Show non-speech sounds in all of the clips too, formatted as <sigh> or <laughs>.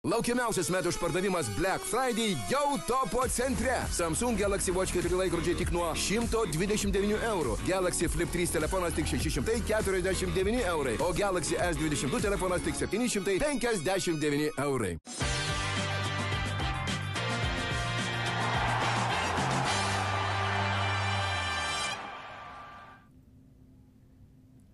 Laukiamiausias metų išpardavimas Black Friday jau topo centre. Samsung Galaxy Watch 4 laikrodžiai tik nuo 129 eurų. Galaxy Flip 3 telefonas tik 649 eurai. O Galaxy S22 telefonas tik 759 eurai.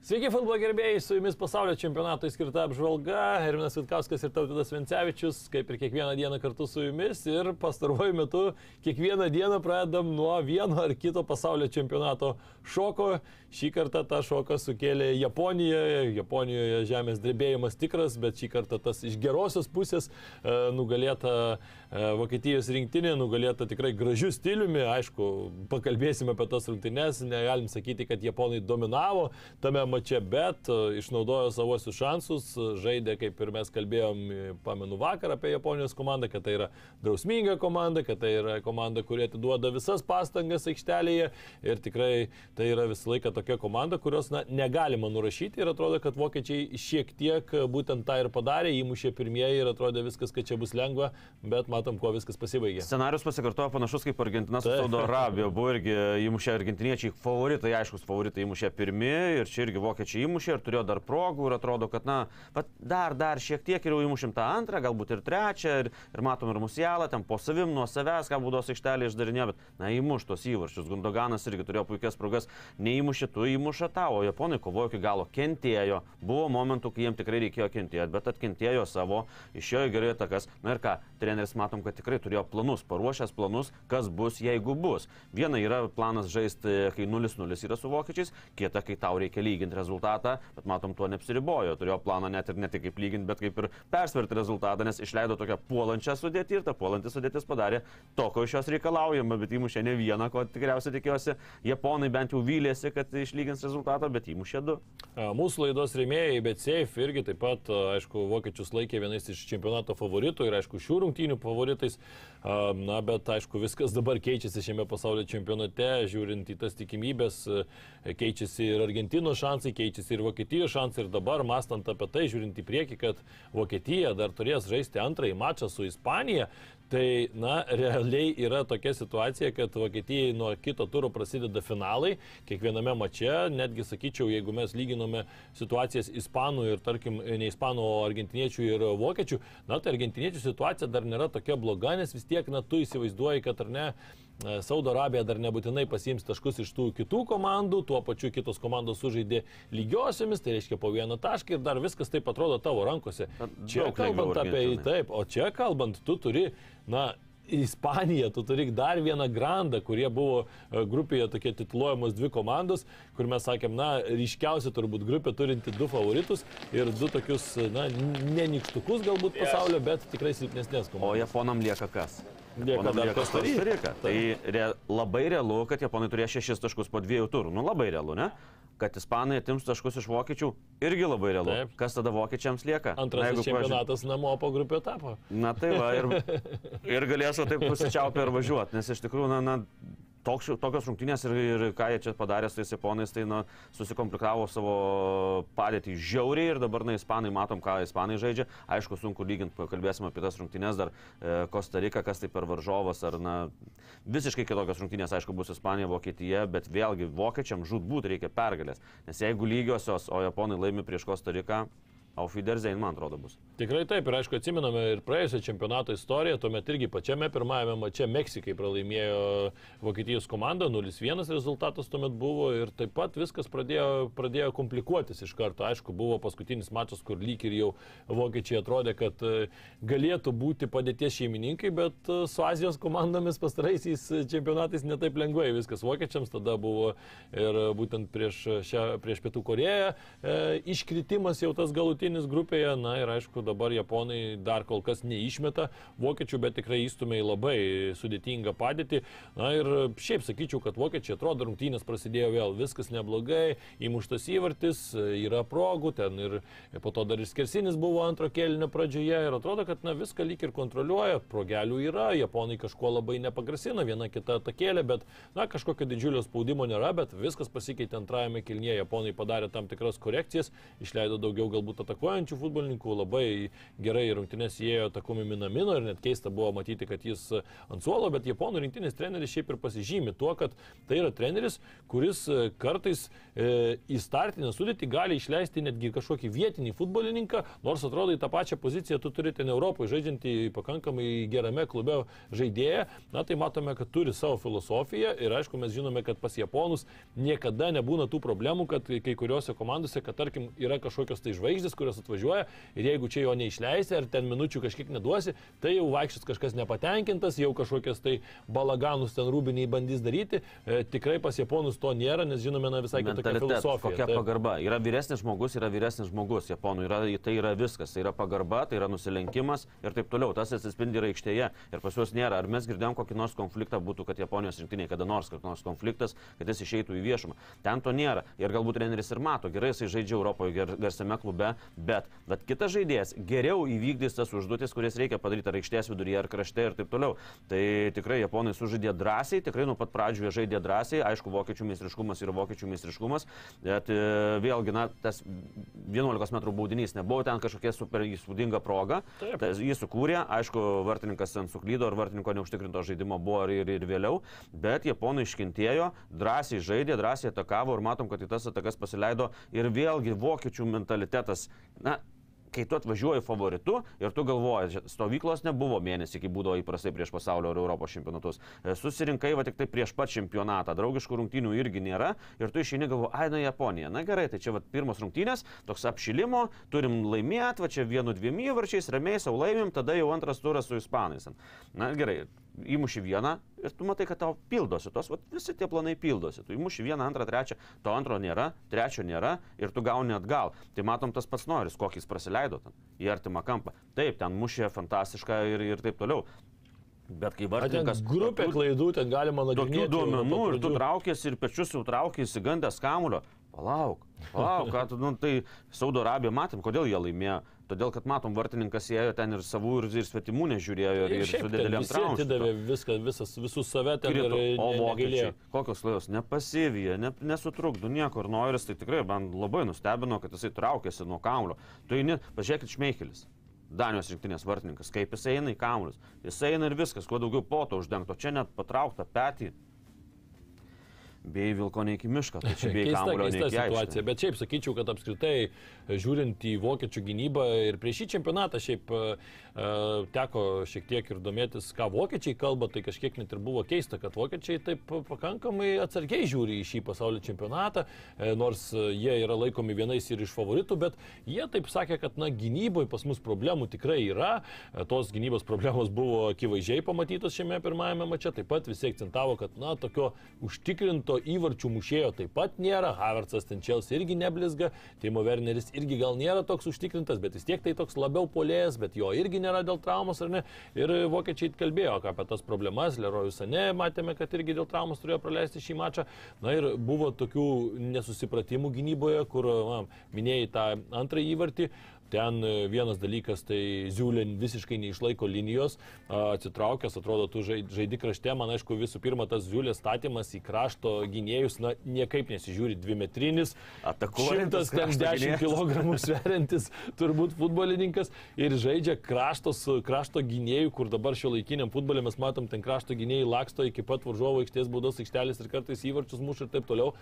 Sveiki, futbolo gerbėjai, su jumis pasaulio čempionatui skirta apžvalga. Herminas Vitkauskas ir Tautidas Vencevičius, kaip ir kiekvieną dieną kartu su jumis. Ir pastaruoju metu kiekvieną dieną pradedam nuo vieno ar kito pasaulio čempionato šoko. Šį kartą tą šoką sukėlė Japonijoje. Japonijoje žemės drebėjimas tikras, bet šį kartą tas iš gerosios pusės e, nugalėta e, Vokietijos rinktinė, nugalėta tikrai gražiu stiliumi. Aišku, pakalbėsime apie tas rungtynes. Negalim sakyti, kad Japonai dominavo tame mače, bet e, išnaudojo savosius šansus, e, žaidė, kaip ir mes kalbėjom, e, pamenu vakar apie Japonijos komandą, kad tai yra drausminga komanda, kad tai yra komanda, kurie atiduoda visas pastangas aikštelėje ir tikrai tai yra visą laiką tokia komanda, kurios na, negalima nurašyti ir atrodo, kad vokiečiai šiek tiek būtent tą ir padarė, įmušė pirmieji ir atrodė viskas, kad čia bus lengva, bet matom, kuo viskas pasibaigė. Scenarius pasikartojo panašus kaip Argentina su Saudo Arabija. Buvo irgi įmušę argentiniečiai favoritai, aiškus favoritai įmušė pirmi ir čia irgi vokiečiai įmušė ir turėjo dar progų ir atrodo, kad na, dar, dar šiek tiek ir jau įmušim tą antrą, galbūt ir trečią ir, ir matom ir musialą, ten po savim nuo savęs, ką būdos aikštelė išdarinėjo, bet na įmuš tos įvarčius. Gundoganas irgi turėjo puikias progas, neįmušė, tu įmuša tavo, japonai kovojo iki galo, kentėjo, buvo momentų, kai jiems tikrai reikėjo kentėti, bet atkentėjo savo, išėjo gerai takas. Na ir ką, treneris matom, kad tikrai turėjo planus, paruošęs planus, kas bus, jeigu bus. Viena yra planas žaisti, kai 0-0 yra su vokiečiais, kita, kai tau reikia lyginti rezultatą, bet matom, tuo neapsiribojo. Turėjo planą net ir ne tik kaip lyginti, bet kaip ir persverti rezultatą, nes išleido tokią puolančią sudėtį ir ta puolanti sudėtis padarė to, ko iš jos reikalaujama, bet įmušė ne vieną, ko tikriausiai tikėjosi. Japonai bent jau vylėsi, kad išlygins rezultatą, bet įmušė du. Mūsų laidos rėmėjai, bet Safe irgi taip pat, aišku, vokiečius laikė vienais iš čempionato favoritų ir, aišku, šių rungtynių favoritais. Na, bet, aišku, viskas dabar keičiasi šiame pasaulio čempionate, žiūrint į tas tikimybės, keičiasi ir Argentinos šansai, keičiasi ir Vokietijos šansai. Ir dabar, mastant apie tai, žiūrint į priekį, kad Vokietija dar turės žaisti antrąjį mačą su Ispanija, Tai, na, realiai yra tokia situacija, kad Vokietijai nuo kito turo prasideda finalai, kiekviename mače, netgi sakyčiau, jeigu mes lyginome situacijas ispanų ir, tarkim, ne ispanų, o argentiniečių ir vokiečių, na, tai argentiniečių situacija dar nėra tokia bloga, nes vis tiek, na, tu įsivaizduoji, kad ar ne, Saudo Arabija dar nebūtinai pasiims taškus iš tų kitų komandų, tuo pačiu kitos komandos sužaidė lygiosiomis, tai reiškia po vieną tašką ir dar viskas taip atrodo tavo rankose. Čia kalbant apie taip, o čia kalbant, tu turi, na, Ispanija, tu turi dar vieną grandą, kurie buvo grupėje tokie tituluojamos dvi komandos, kur mes sakėm, na, ryškiausia turbūt grupė turinti du favoritus ir du tokius, na, nenikštukus galbūt pasaulio, bet tikrai silpnesnės komandos. O Japonam lieka kas? Lieka dar Kostarika. Tai re, labai realu, kad Japonai turės šešis taškus po dviejų turų. Nu labai realu, ne? Kad Ispanai atims taškus iš vokiečių, irgi labai realu. Taip. Kas tada vokiečiams lieka? Antrasis čempionatas pažiūrė... namo po grupio etapo. Na tai va, ir, <laughs> ir galėsiu taip pusičiaupę ir važiuoti, nes iš tikrųjų, na, na toks, tokios rungtynės ir, ir ką jie čia padarė su tais japonais, tai na, susikomplikavo savo padėtį žiauriai ir dabar na, ispanai matom, ką ispanai žaidžia. Aišku, sunku lyginti, pakalbėsime apie tas rungtynės dar e, Kostarika, kas tai per varžovas, ar na, visiškai kitokios rungtynės, aišku, bus Ispanija, Vokietija, bet vėlgi vokiečiam žudbūt reikia pergalės. Nes jeigu lygiosios, o japonai laimi prieš Kostariką, Aufwiedersehen, man atrodo, bus. Tikrai taip, ir aišku, atsiminame ir praėjusio čempionato istoriją, tuomet irgi pačiame pirmajame mače Meksikai pralaimėjo Vokietijos komanda, 0-1 rezultatas tuomet buvo ir taip pat viskas pradėjo, pradėjo komplikuotis iš karto. Aišku, buvo paskutinis mačas, kur lyg ir jau vokiečiai atrodė, kad e, galėtų būti padėties šeimininkai, bet e, su Azijos komandomis pastaraisiais čempionatais netaip lengvai viskas vokiečiams, tada buvo ir būtent prieš, šią, prieš Pietų Koreją e, iškritimas jau tas galutinis paskutinis grupėje, na ir aišku, dabar japonai dar kol kas neišmeta vokiečių, bet tikrai įstumė į labai sudėtingą padėtį. Na ir šiaip sakyčiau, kad vokiečiai atrodo, rungtynės prasidėjo vėl, viskas neblogai, įmuštas įvartis, yra progų, ten ir po to dar ir skersinis buvo antro kėlinio pradžioje ir atrodo, kad na, viską lyg ir kontroliuoja, progelių yra, japonai kažko labai nepagrasina, viena kita takėlė, bet na, kažkokio didžiulio spaudimo nėra, bet viskas pasikeitė antrajame kilnyje, japonai padarė tam tikras korekcijas, išleido daugiau galbūt atakuojančių futbolininkų, labai gerai rungtynės įėjo Takumi Minamino ir net keista buvo matyti, kad jis ant suolo, bet japonų rinktinės treneris šiaip ir pasižymi tuo, kad tai yra treneris, kuris kartais e, į startinę sudėtį gali išleisti netgi kažkokį vietinį futbolininką, nors atrodo į tą pačią poziciją tu turite ne Europoje žaidžiantį pakankamai gerame klube žaidėją, na tai matome, kad turi savo filosofiją ir aišku mes žinome, kad pas japonus niekada nebūna tų problemų, kad kai kuriuose komandose, kad tarkim yra kažkokios tai žvaigždės, kurios atvažiuoja ir jeigu čia jo neišleisi ar ten minučių kažkiek neduosi, tai jau vaikščios kažkas nepatenkintas, jau kažkokias tai balaganus ten rūbiniai bandys daryti. E, tikrai pas japonus to nėra, nes žinome na, visai kitokią filosofiją. Kokia Taip. pagarba? Yra vyresnis žmogus, yra vyresnis žmogus. Japonų yra, tai yra viskas. Tai yra pagarba, tai yra nusilenkimas ir taip toliau. Tas atsispindi ir aikštėje. Ir pas juos nėra. Ar mes girdėjom kokį nors konfliktą būtų, kad Japonijos rinktinėje kada nors, kad nors konfliktas, kad jis išeitų į viešumą. Ten to nėra. Ir galbūt treneris ir mato, gerai jisai žaidžia Europoje gar, garsiame klube, bet, bet kitas žaidėjas geriau įvykdys tas užduotis, kurias reikia padaryti ar aikštės viduryje, ar krašte ir taip toliau. Tai tikrai japonai sužaidė drąsiai, tikrai nuo pat pradžių jie žaidė drąsiai, aišku, vokiečių meistriškumas yra vokiečių meistriškumas, bet e, vėlgi, na, tas 11 m baudinys nebuvo ten kažkokia super įspūdinga proga. Tas, jį sukūrė, aišku, vartininkas ten suklydo, ar vartininko neužtikrinto žaidimo buvo ir, ir, ir vėliau, bet japonai iškentėjo, drąsiai žaidė, drąsiai atakavo ir matom, kad į tas atakas pasileido ir vėlgi vokiečių mentalitetas, na, kai tu atvažiuoji favoritu ir tu galvoji, stovyklos nebuvo mėnesį, kai būdavo įprastai prieš pasaulio ar Europos čempionatus. E, Susirinkai va tik tai prieš pat čempionatą, draugiškų rungtynių irgi nėra ir tu išeini galvo, ai, na Japonija, na gerai, tai čia va pirmos rungtynės, toks apšilimo, turim laimėti, va čia vienu dviem įvarčiais, ramiai sau laimim, tada jau antras turas su ispanais. Na gerai, įmuši vieną ir tu matai, kad tau pildosi tos, vat, visi tie planai pildosi. Tu įmuši vieną, antrą, trečią, to antro nėra, trečio nėra ir tu gauni atgal. Tai matom tas pats noris, kokį jis praleido ten į artimą kampą. Taip, ten mušė fantastišką ir, ir taip toliau. Bet kai vartininkas... grupė klaidų, ten galima Tokių nagrinėti. duomenų nuo ir tu traukėsi ir pečius jau traukėsi, gandęs kamulio. Palauk, palauk, ką tu, nu, tai Saudo Arabija matėm, kodėl jie laimėjo. Todėl, kad matom, vartininkas ėjo ten ir savų, ir, ir svetimų nežiūrėjo, ir, ir su didelėm traumom. atidavė viską, visas, visus save ten ir Krito. O ne- vokiečiai, kokios klaidos, nepasivyja, ne, nesutrukdo nieko. Ir Noiris tai tikrai man labai nustebino, kad jisai traukėsi nuo kamulio. Tu eini, pažiūrėkit, Šmeichelis. Danijos rinktinės vartininkas, kaip jis eina į kamuolius. Jis eina ir viskas, kuo daugiau poto uždengto. Čia net patraukta petį. Bei vilko ne iki miško, tai čia <laughs> Keista, keista situacija, bet šiaip sakyčiau, kad apskritai žiūrint į vokiečių gynybą ir prieš šį čempionatą šiaip teko šiek tiek ir domėtis, ką vokiečiai kalba, tai kažkiek net ir buvo keista, kad vokiečiai taip pakankamai atsargiai žiūri į šį pasaulio čempionatą, nors e, jie yra laikomi vienais ir iš favoritų, bet jie taip sakė, kad na gynyboje pas mus problemų tikrai yra, tos gynybos problemos buvo akivaizdžiai pamatytos šiame pirmajame mače, taip pat visi akcentavo, kad na tokio užtikrinto įvarčių mušėjo taip pat nėra, Havertzas ten Čels irgi neblizga, Timo Werneris irgi gal nėra toks užtikrintas, bet vis tiek tai toks labiau polėjas, bet jo irgi nėra dėl traumos ar ne. Ir vokiečiai kalbėjo apie tas problemas, Lerojus Sane matėme, kad irgi dėl traumos turėjo praleisti šį mačą. Na ir buvo tokių nesusipratimų gynyboje, kur na, minėjai tą antrąjį įvartį. Ten e, vienas dalykas, tai Ziulin visiškai neišlaiko linijos, atsitraukęs, atrodo, tu žai- žaidi krašte, man aišku, visų pirma, tas Ziulės statymas į krašto gynėjus, na, niekaip nesižiūri dvimetrinis, Atakuojantis krašto 110 gynėjas. kg <laughs> sveriantis turbūt futbolininkas ir žaidžia kraštos, krašto gynėjų, kur dabar šio laikiniam futbolė mes matom, ten krašto gynėjai laksto iki pat varžovo aikštės baudos aikštelės ir kartais įvarčius muša ir taip toliau.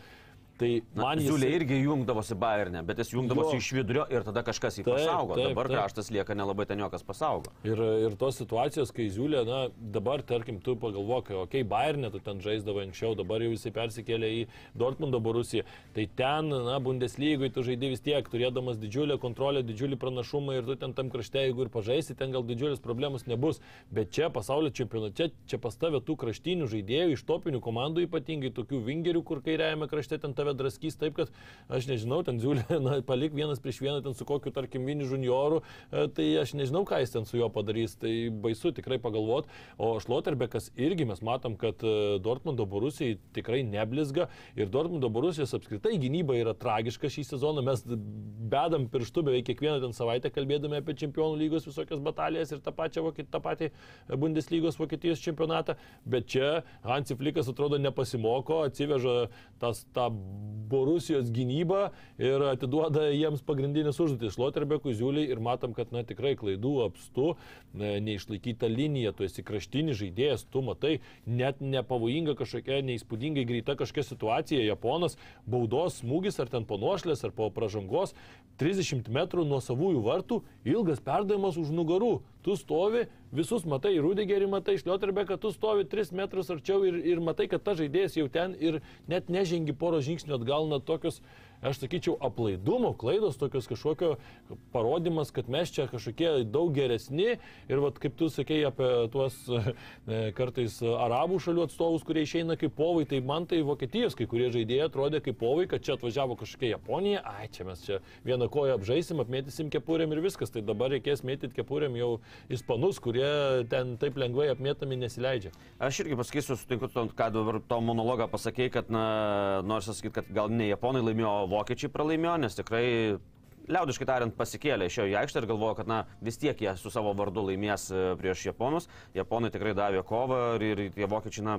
Tai man jis... Ziulė irgi jungdavosi Bayernė, bet jis jungdavosi Jo. iš vidurio ir tada kažkas jį Taip, pasaugo. taip, Dabar taip. kraštas lieka nelabai ten jokas pasaugo. Ir, ir tos situacijos, kai Ziulė, na, dabar, tarkim, tu pagalvok, okei, okay, Bayernė tu ten žaisdavo anksčiau, dabar jau jisai persikėlė į Dortmundo Borusiją. Tai ten, na, Bundeslygoje tu žaidži vis tiek, turėdamas didžiulę kontrolę, didžiulį pranašumą ir tu ten tam krašte, jeigu ir pažaisi, ten gal didžiulės problemos nebus. Bet čia pasaulio čempionate, čia, čia pas tave tų kraštinių žaidėjų, iš topinių komandų ypatingai, tokių vingerių, kur kairiajame krašte ten ta tave draskys taip, kad aš nežinau, ten Ziulė, <laughs> na, palik vienas prieš vieną ten su kokiu, tarkim, Vini junioru, e, tai aš nežinau, ką jis ten su juo padarys, tai baisu tikrai pagalvoti. O Šloterbekas irgi mes matom, kad e, Dortmundo Borusijai tikrai neblizga ir Dortmundo Borusijos apskritai gynyba yra tragiška šį sezoną. Mes bedam pirštų beveik kiekvieną ten savaitę kalbėdami apie čempionų lygos visokias batalijas ir tą, pačią, tą patį Bundeslygos Vokietijos čempionatą, bet čia Hansi Flikas atrodo nepasimoko, atsiveža tas, tą Borusijos gynybą ir atiduoda jiems pagrindinės užduotis Loterbekui, Ziuliai ir matom, kad na, tikrai klaidų apstu, neišlaikyta linija, tu esi kraštinis žaidėjas, tu matai, net nepavojinga kažkokia, neįspūdingai greita kažkokia situacija, Japonas, baudos smūgis ar ten panošlės ar po pražangos, 30 metrų nuo savųjų vartų, ilgas perdavimas už nugarų. Tu stovi, visus matai, Rudigerį matai, Šlioterbeką, tu stovi 3 metrus arčiau ir, ir matai, kad ta žaidėjas jau ten ir net nežengi poro žingsnių atgal, na tokius aš sakyčiau, aplaidumo klaidos, tokios kažkokio parodimas, kad mes čia kažkokie daug geresni ir vat, kaip tu sakei apie tuos <laughs> e, kartais arabų šalių atstovus, kurie išeina kaip povai, tai man tai Vokietijos kai kurie žaidėjai atrodė kaip povai, kad čia atvažiavo kažkokia Japonija, ai čia mes čia vieną koją apžaisim, apmėtysim kepurėm ir viskas, tai dabar reikės mėtyti kepurėm jau ispanus, kurie ten taip lengvai apmėtami nesileidžia. Aš irgi pasakysiu, sutinku, ką dabar to monologą pasakėjai, kad, na, nors sakyti, kad gal ne japonai laimėjo, vokiečiai pralaimėjo, nes tikrai liaudiškai tariant, pasikėlė iš jo į aikštę ir galvojo, kad na, vis tiek jie su savo vardu laimės e, prieš japonus. Japonai tikrai davė kovą ir, ir tie vokiečiai, na,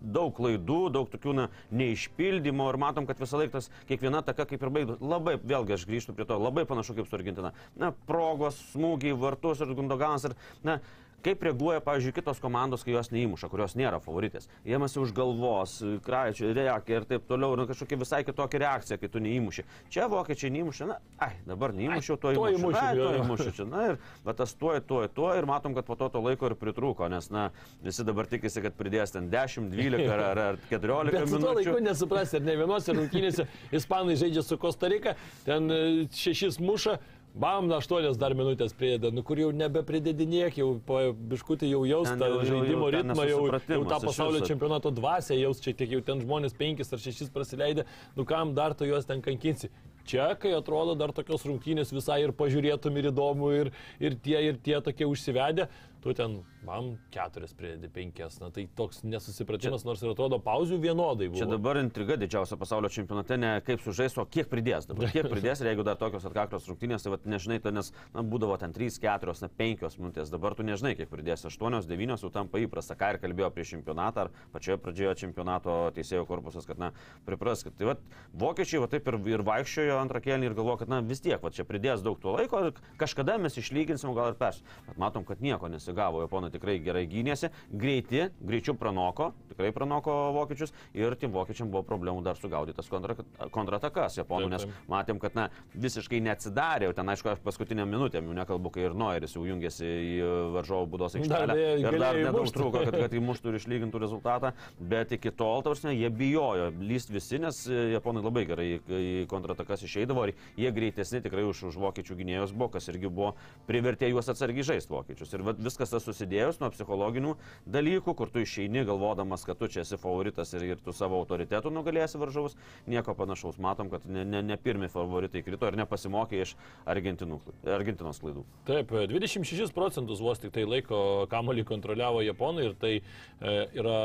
daug klaidų, daug tokių na, neišpildymo ir matom, kad visą laiką tas kiekviena taka kaip ir baigtų. Labai, vėlgi aš grįžtu prie to, labai panašu kaip su Argentina. Na, progos, smūgiai, vartus ir Gundoganas ir, na, Kaip reaguoja, pavyzdžiui, kitos komandos, kai jos neįmuša, kurios nėra favoritės. Jėmasi už galvos, kraičio, reikia ir taip toliau, ir kažkokia visai kitokia reakcija, kai tu neįmuši. Čia vokiečiai neįmuša, na, ai, dabar neįmušiau, to įmušiu. Ai, to įmušiu čia. Na ir va, tas tuo, tuo, tuo ir matom, kad po to to laiko ir pritrūko, nes, na, visi dabar tikisi, kad pridės ten 10, 12 ar, ar, ar 14 Bet minučių. Tuo laiku nesuprasi, ar ne vienose rungtynėse <laughs> ispanai žaidžia su Kostarika, ten e, šešis muša Bam, na, aštuonios dar minutės prideda, nu kur jau nebepridedinėk, jau po biškutį jau jaus tą žaidimo ritmą, jau, jau tą pasaulio čempionato dvasę jaus, čia tiek jau ten žmonės penkis ar šešis prasileidė, nu kam dar tu juos ten kankinsi. Čia, kai atrodo dar tokios rungtynės visai ir pažiūrėtum ir įdomu, ir, ir tie, ir tie tokie užsivedę, tu ten man keturias pridedi penkias. Na tai toks nesusipratimas, čia, nors ir atrodo pauzių vienodai. Buvo. Čia dabar intriga didžiausia pasaulio čempionate, ne kaip sužais, o kiek pridės dabar. <laughs> Kiek pridės ir jeigu dar tokios atkaklios rungtynės, tai vat, nežinai, tai nes na, būdavo ten 3, 4, na 5 minutės, dabar tu nežinai, kiek pridės. 8, 9 jau tampa įprasta, ką ir kalbėjo prieš čempionatą, ar pačioje pradžioje čempionato teisėjų korpusas, kad na pripras, kad tai vat, vokiečiai va taip ir, ir vaikščiojo antrą kėlinį ir galvojo, kad na vis tiek, va čia pridės daug to laiko, kažkada mes išlyginsim, gal ir pers. Bet matom, kad nieko nesigavo, japonai tikrai gerai gynėsi, greiti, greičiau pranoko, tikrai pranoko vokiečius. Ir tiem vokiečiam buvo problemų dar sugaudytas kontra, kontratakas japonų, nes matėm, kad na, visiškai neatsidarė, ten aišku, paskutinę minutę, jau nekalbu, kai ir Noiris jau jungėsi į varžovų būdos aikštelę. ir dar nedaug trūko, kad, kad <laughs> įmuštų ir išlygintų rezultatą, bet iki tol, tarsi, jie bijojo lyst visi, nes japonai labai gerai į kontratakas išeidavo. Ir jie greitesni tikrai už, už vokiečių gynėjus buvo, kas irgi buvo privertė juos atsargiai žaisti vokiečius. Ir viskas tas susidėjus nuo psichologinių dalykų, kur tu išeini galvodamas, kad tu čia esi favoritas ir, ir tu savo autoritetų nugalėsi varžovus, nieko panašaus. Matom, kad ne, ne, ne pirmi favoritai krito ir nepasimokė iš Argentinos klaidų. Taip, 26 procentus vos tik tai laiko kamolį kontroliavo Japonai ir tai e, yra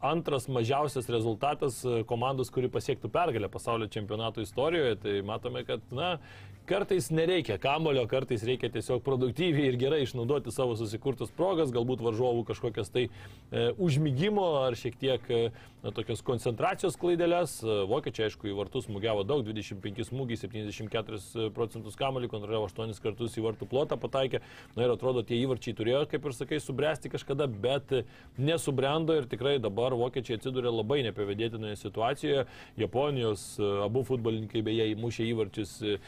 antras mažiausias rezultatas komandos, kuri pasiektų pergalę pasaulio čempionato istorijoje. Tai matome, kad, na, kartais nereikia kamulio, kartais reikia tiesiog produktyviai ir gerai išnaudoti savo susikurtas progas, galbūt varžovų kažkokias tai e, užmygimo ar šiek tiek e, tokios koncentracijos klaidelės. E, vokiečiai, aišku, į vartus smūgiavo daug, 25 smūgiai, 74 procentus kamulį, kontroliavo 8 kartus į vartų plotą pataikė. Na ir atrodo, tie įvarčiai turėjo, kaip ir sakai, subręsti kažkada, bet nesubrendo ir tikrai dabar vokiečiai atsidūrė labai nepavydėtinoje situacijoje. Japonijos e, abu futbolininkai beje įmušė įvarčius e,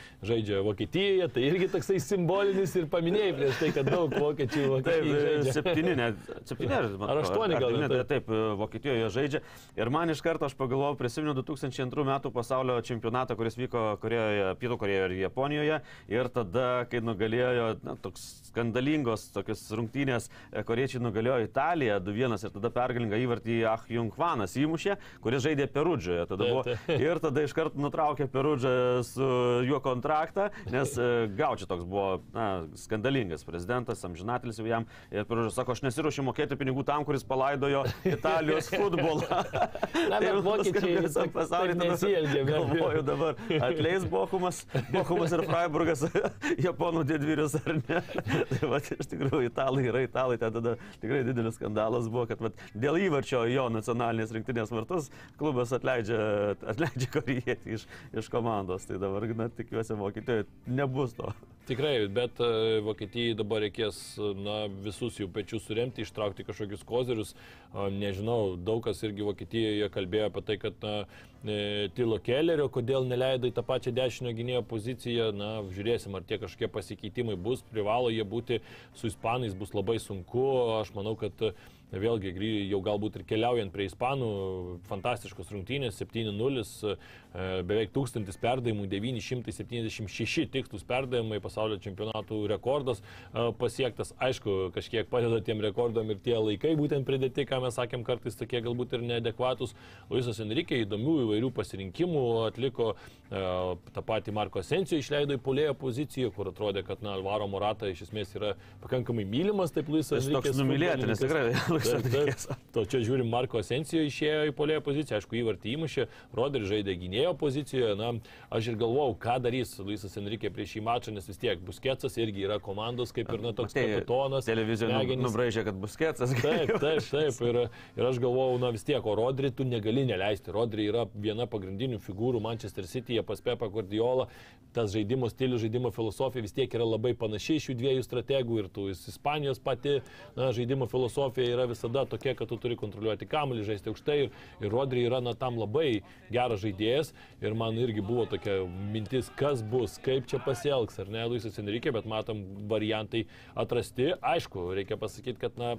žaidžia žaidžia Vokietijoje, tai irgi toksai simbolinis ir paminėjai prieš tai, kad daug vokiečių Taip, septyni, net septyni, ar, ar aštuoni gal. Ar, taip, taip, Vokietijoje žaidžia. Ir man iš karto aš pagalvojau, prisimenu 2002 metų pasaulio čempionatą, kuris vyko Korejoje, Pietų Korejoje ir Japonijoje. Ir tada, kai nugalėjo, na, toks skandalingos tokios rungtynės, e, koriečiai nugalėjo Italiją 2-1 ir tada pergalingą įvartį Ah Jung Hwanas įmušė, kuris žaidė Perudžioje. Tada buvo, ir tada iš karto nutraukė Perudžią su juo kontraktą, nes e, Gaučia toks buvo na, skandalingas prezidentas, amžinatelis jau jam. Ir Perudžia sako, aš nesiruošiu mokėti pinigų tam, kuris palaidojo Italijos <laughs> futbolą. Na, bet <laughs> vokiečiai visą pasaulį nesielgia. Galvoju dabar, atleis Bochumas, Bochumas ir Freiburgas, <laughs> Japonų didvyrius ar ne. tai va, iš tikrųjų, italai yra italai, ten tada tikrai didelis skandalas buvo, kad va, dėl įvarčio jo nacionalinės rinktinės vartus klubas atleidžia, atleidžia korietį iš, iš komandos. Tai dabar, na, tikiuosi, Vokietijoje nebus to. Tikrai, bet uh, Vokietijai dabar reikės na, visus jų pečius suremti, ištraukti kažkokius kozerius. Nežinau, daug kas irgi Vokietijoje kalbėjo apie tai, kad na, e, Tilo Kellerio, kodėl neleido į tą pačią dešinio gynėjo poziciją. Na, žiūrėsim, ar tie kažkokie pasikeitimai bus, privalo jie būti su ispanais, bus labai sunku. Aš manau, kad Vėlgi, jau galbūt ir keliaujant prie Ispanų, fantastiškos rungtynės, 7-0, e, beveik 1000 perdavimų, 976 tikslus perdavimai, pasaulio čempionatų rekordas e, pasiektas. Aišku, kažkiek padeda tiem rekordam ir tie laikai būtent pridėti, ką mes sakėm, kartais tokie galbūt ir neadekvatus. Luisas Enrique įdomių įvairių pasirinkimų atliko, e, tą patį Marko Sensijo išleido į polėjo poziciją, kur atrodė, kad na, Alvaro Morata iš esmės yra pakankamai mylimas, taip Luisas Enrique. Toks numylėtinis tikrai Taip, to čia žiūrim, Marko Asensijo išėjo į polėjo poziciją, aišku, įvartį įmušė, Rodri žaidė gynėjo pozicijoje. Na, aš ir galvojau, ką darys Luisas Enrique prieš šį mačą, nes vis tiek Busketsas irgi yra komandos, kaip ir na, toks kapitonas. Televizijoje nubraižė, kad Busketsas. Taip, taip, taip. Ir, ir aš galvojau, na vis tiek, o Rodri tu negali neleisti. Rodri yra viena pagrindinių figūrų Manchester Cityje pas Pepa Guardiola. Tas žaidimo stilius, žaidimo filosofija vis tiek yra labai panaši iš jų dviejų strategų ir tų Ispanijos pati na, žaidimo filosofija yra visada tokia, kad tu turi kontroliuoti kamuolį, žaisti aukštai ir, ir Rodri yra na, tam labai geras žaidėjas ir man irgi buvo tokia mintis, kas bus, kaip čia pasielgs, ar ne, Luisas Enrique, bet matom variantai atrasti. Aišku, reikia pasakyti, kad na,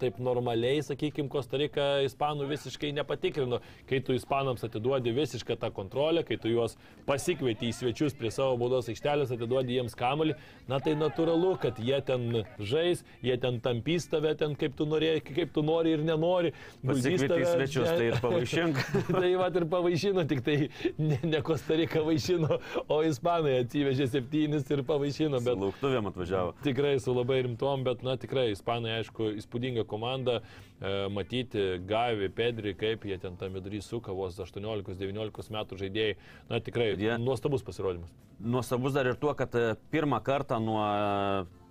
taip normaliai, sakykime, Kostarika ispanų visiškai nepatikrino. Kai tu ispanams atiduodi visišką tą kontrolę, kai tu juos pasikvieti į svečius prie savo baudos aikštelės, atiduodi jiems kamuolį, na tai natūralu, kad jie ten žais, jie ten tampys tave ten kaip tu, norė, kaip tu nori ir nenori. Pasikvieti į svečius, tai ir pavaišink. <laughs> tai va ir pavaišino, tik tai ne, ne Kostarika vaišino, o ispanai atsivežė septynis ir pavaišino. Bet lauktuvėm atvažiavo. Tikrai su labai rimtom, bet na tikrai ispanai, aišku, įspūdinga komanda, e, matyti Gavi, Pedri, kaip jie ten tam vidury suka, vos 18-19 metų žaidėjai. Na tikrai, jie... nuostabus pasirodymas. Nuostabus dar ir tuo, kad e, pirmą kartą nuo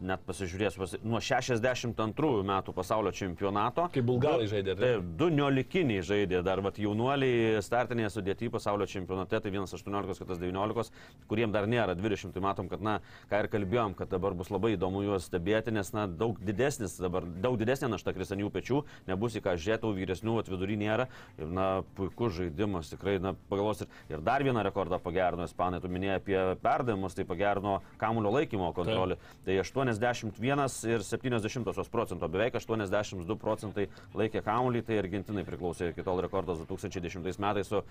net pasižiūrės, pasi... nuo 62 metų pasaulio čempionato. Kaip bulgarai žaidė. Taip, du niolikiniai žaidė, dar vat, jaunuoliai startinėje sudėtyje pasaulio čempionate, tai vienas 18, kitas 19, kuriem dar nėra 20, tai matom, kad, na, ką ir kalbėjom, kad dabar bus labai įdomu juos stebėti, nes, na, daug didesnis dabar, daug didesnė našta kris ant jų pečių, nebus į ką žiūrėti, vyresnių atvidurį nėra. Ir, na, puikus žaidimas, tikrai, na, pagalvos ir, ir dar vieną rekordą pagerino Ispanai, tu minėjai apie perdavimus, tai pagerino kamulio laikymo kontrolę. Tai 8 81 ir 70 procento, beveik 82 procentai laikė kamuolį, tai Argentinai priklausė iki tol rekordas 2010 metais su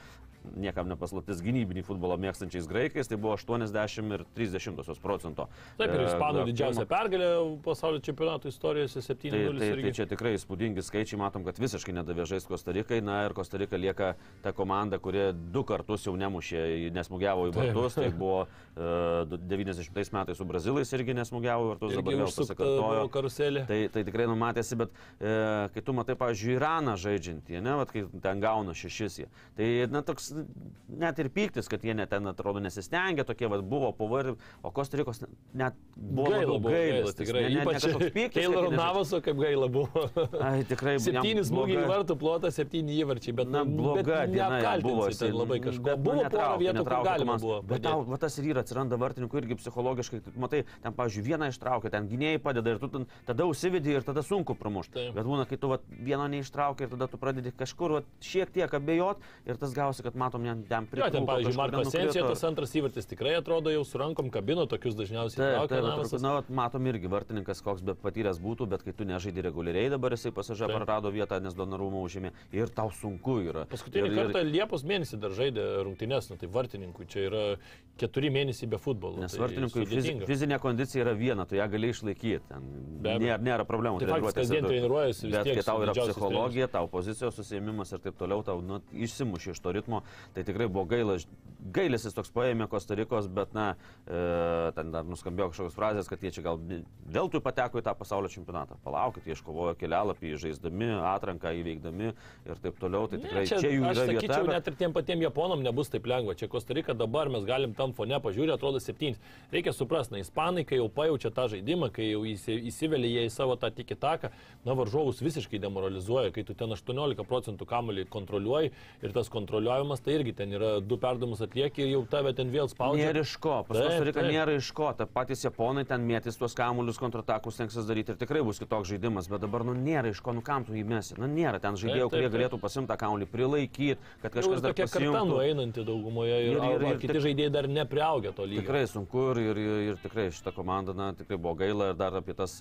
niekam nepaslaptis gynybinį futbolą mėgstančiais graikais, tai buvo 80 ir 30 procento. Taip, ir Ispanų didžiausia pergalė pasaulio čempionato istorijoje 7-0. Tai, tai, tai čia tikrai įspūdingi skaičiai, matom, kad visiškai nedavė žaisti Kostarikai, na ir Kostarika lieka ta komanda, kuri du kartus jau nemušė, nesmugiavo į vartus, tai buvo uh, e, 90 metais su Brazilais irgi nesmugiavo į vartus dabar vėl pasikartojo karuselė. Tai, tai tikrai numatėsi, bet e, kai tu matai, pavyzdžiui, Iraną žaidžiantį, ne, vat, kai ten gauna šešis jie, tai na, toks net ir pyktis, kad jie net ten atrodo nesistengia, tokie vat, buvo povar, o Kostarikos net buvo gaila, buvo gailas, tikrai. Ne, ypač pyktis. Keiloro Navaso kaip gaila buvo. Ai, tikrai buvo. Septynis smūgiai vartų plotas, septyni įvarčiai, bet, na, bloga diena buvo. Labai kažko. Buvo porą vietų, kur galima buvo. Bet tau, va, tas ir yra, atsiranda vartininkų irgi psichologiškai, matai, ten, pavyzdžiui, vieną ištraukia, ten gynėjai padeda ir tu ten, tada užsivedį ir tada sunku pramušti. Taip. Bet būna, kai tu vat, vieno neištraukia ir tada tu pradedi kažkur vat, šiek tiek abejot ir tas gausi, kad matom, ten prie... Ten, pavyzdžiui, Marko Sensija, tas antras įvartis tikrai atrodo jau su rankom kabino, tokius dažniausiai. Taip, taip, traukia, na, matom irgi vartininkas, koks be patyręs būtų, bet kai tu nežaidži reguliariai dabar jisai pasažė Taip. prarado vietą, nes Donorumą užėmė ir tau sunku yra. Paskutinį ir, kartą Liepos mėnesį dar žaidė rungtynės, nu, tai vartininkui čia yra keturi mėnesiai be futbolo. Nes tai vartininkui fiz, fizinė kondicija yra viena, tu ją gali išlaikyti. Nėra, nėra problemų. Tai faktas, kasdien treniruojasi Bet tiek kai tau yra psichologija, tau pozicijos susėmimas ir taip toliau, tau nu, išsimuši iš to ritmo, tai tikrai buvo gaila. Gailėsis toks paėmė Kostarikos, bet na, e, ten dar nuskambėjo kažkokios frazės, kad jie čia gal vėl tu pateko į tą pasaulio čempionatą. Palaukit, jie iškovojo kelialapį, žaisdami, atranką įveikdami ir taip toliau. Tai tikrai Ne, čia, čia jų aš yra sakyčiau, vieta. bet- net ir tiem patiem Japonam nebus taip lengva. Čia Kostarika dabar mes galim tam fone pažiūrėti, atrodo septynis. Reikia suprasti, na, ispanai, kai jau pajaučia tą žaidimą, kai jau įsi- įsivelia jie į savo tą tiki taką, na, varžovus visiškai demoralizuoja, kai tu ten 18 procentų kamuolį kontroliuoji ir tas kontroliuojamas, tai irgi ten yra du perdamus atlieki ir jau tave ten vėl spaudžia. Nėra iš ko, pas Kostarika nėra iš ko, ta patys japonai ten mėtys tuos kamuolius kontratakus tenksis daryti ir tikrai bus kitoks žaidimas, bet dabar nu nėra iš ko, nu kam tu įmesi, nu nėra ten žaidėjų, kurie galėtų pasimti tą kamuolį, prilaikyti, kad Jau ir kažkas dar tokia karta pasiimtų. nueinanti daugumoje ir, Ir- ir, ir- ir, kiti tik- žaidėjai dar nepriaugę to lygio. Tikrai sunku ir, ir, ir, ir tikrai šitą komandą, na, tikrai buvo gaila ir dar apie tas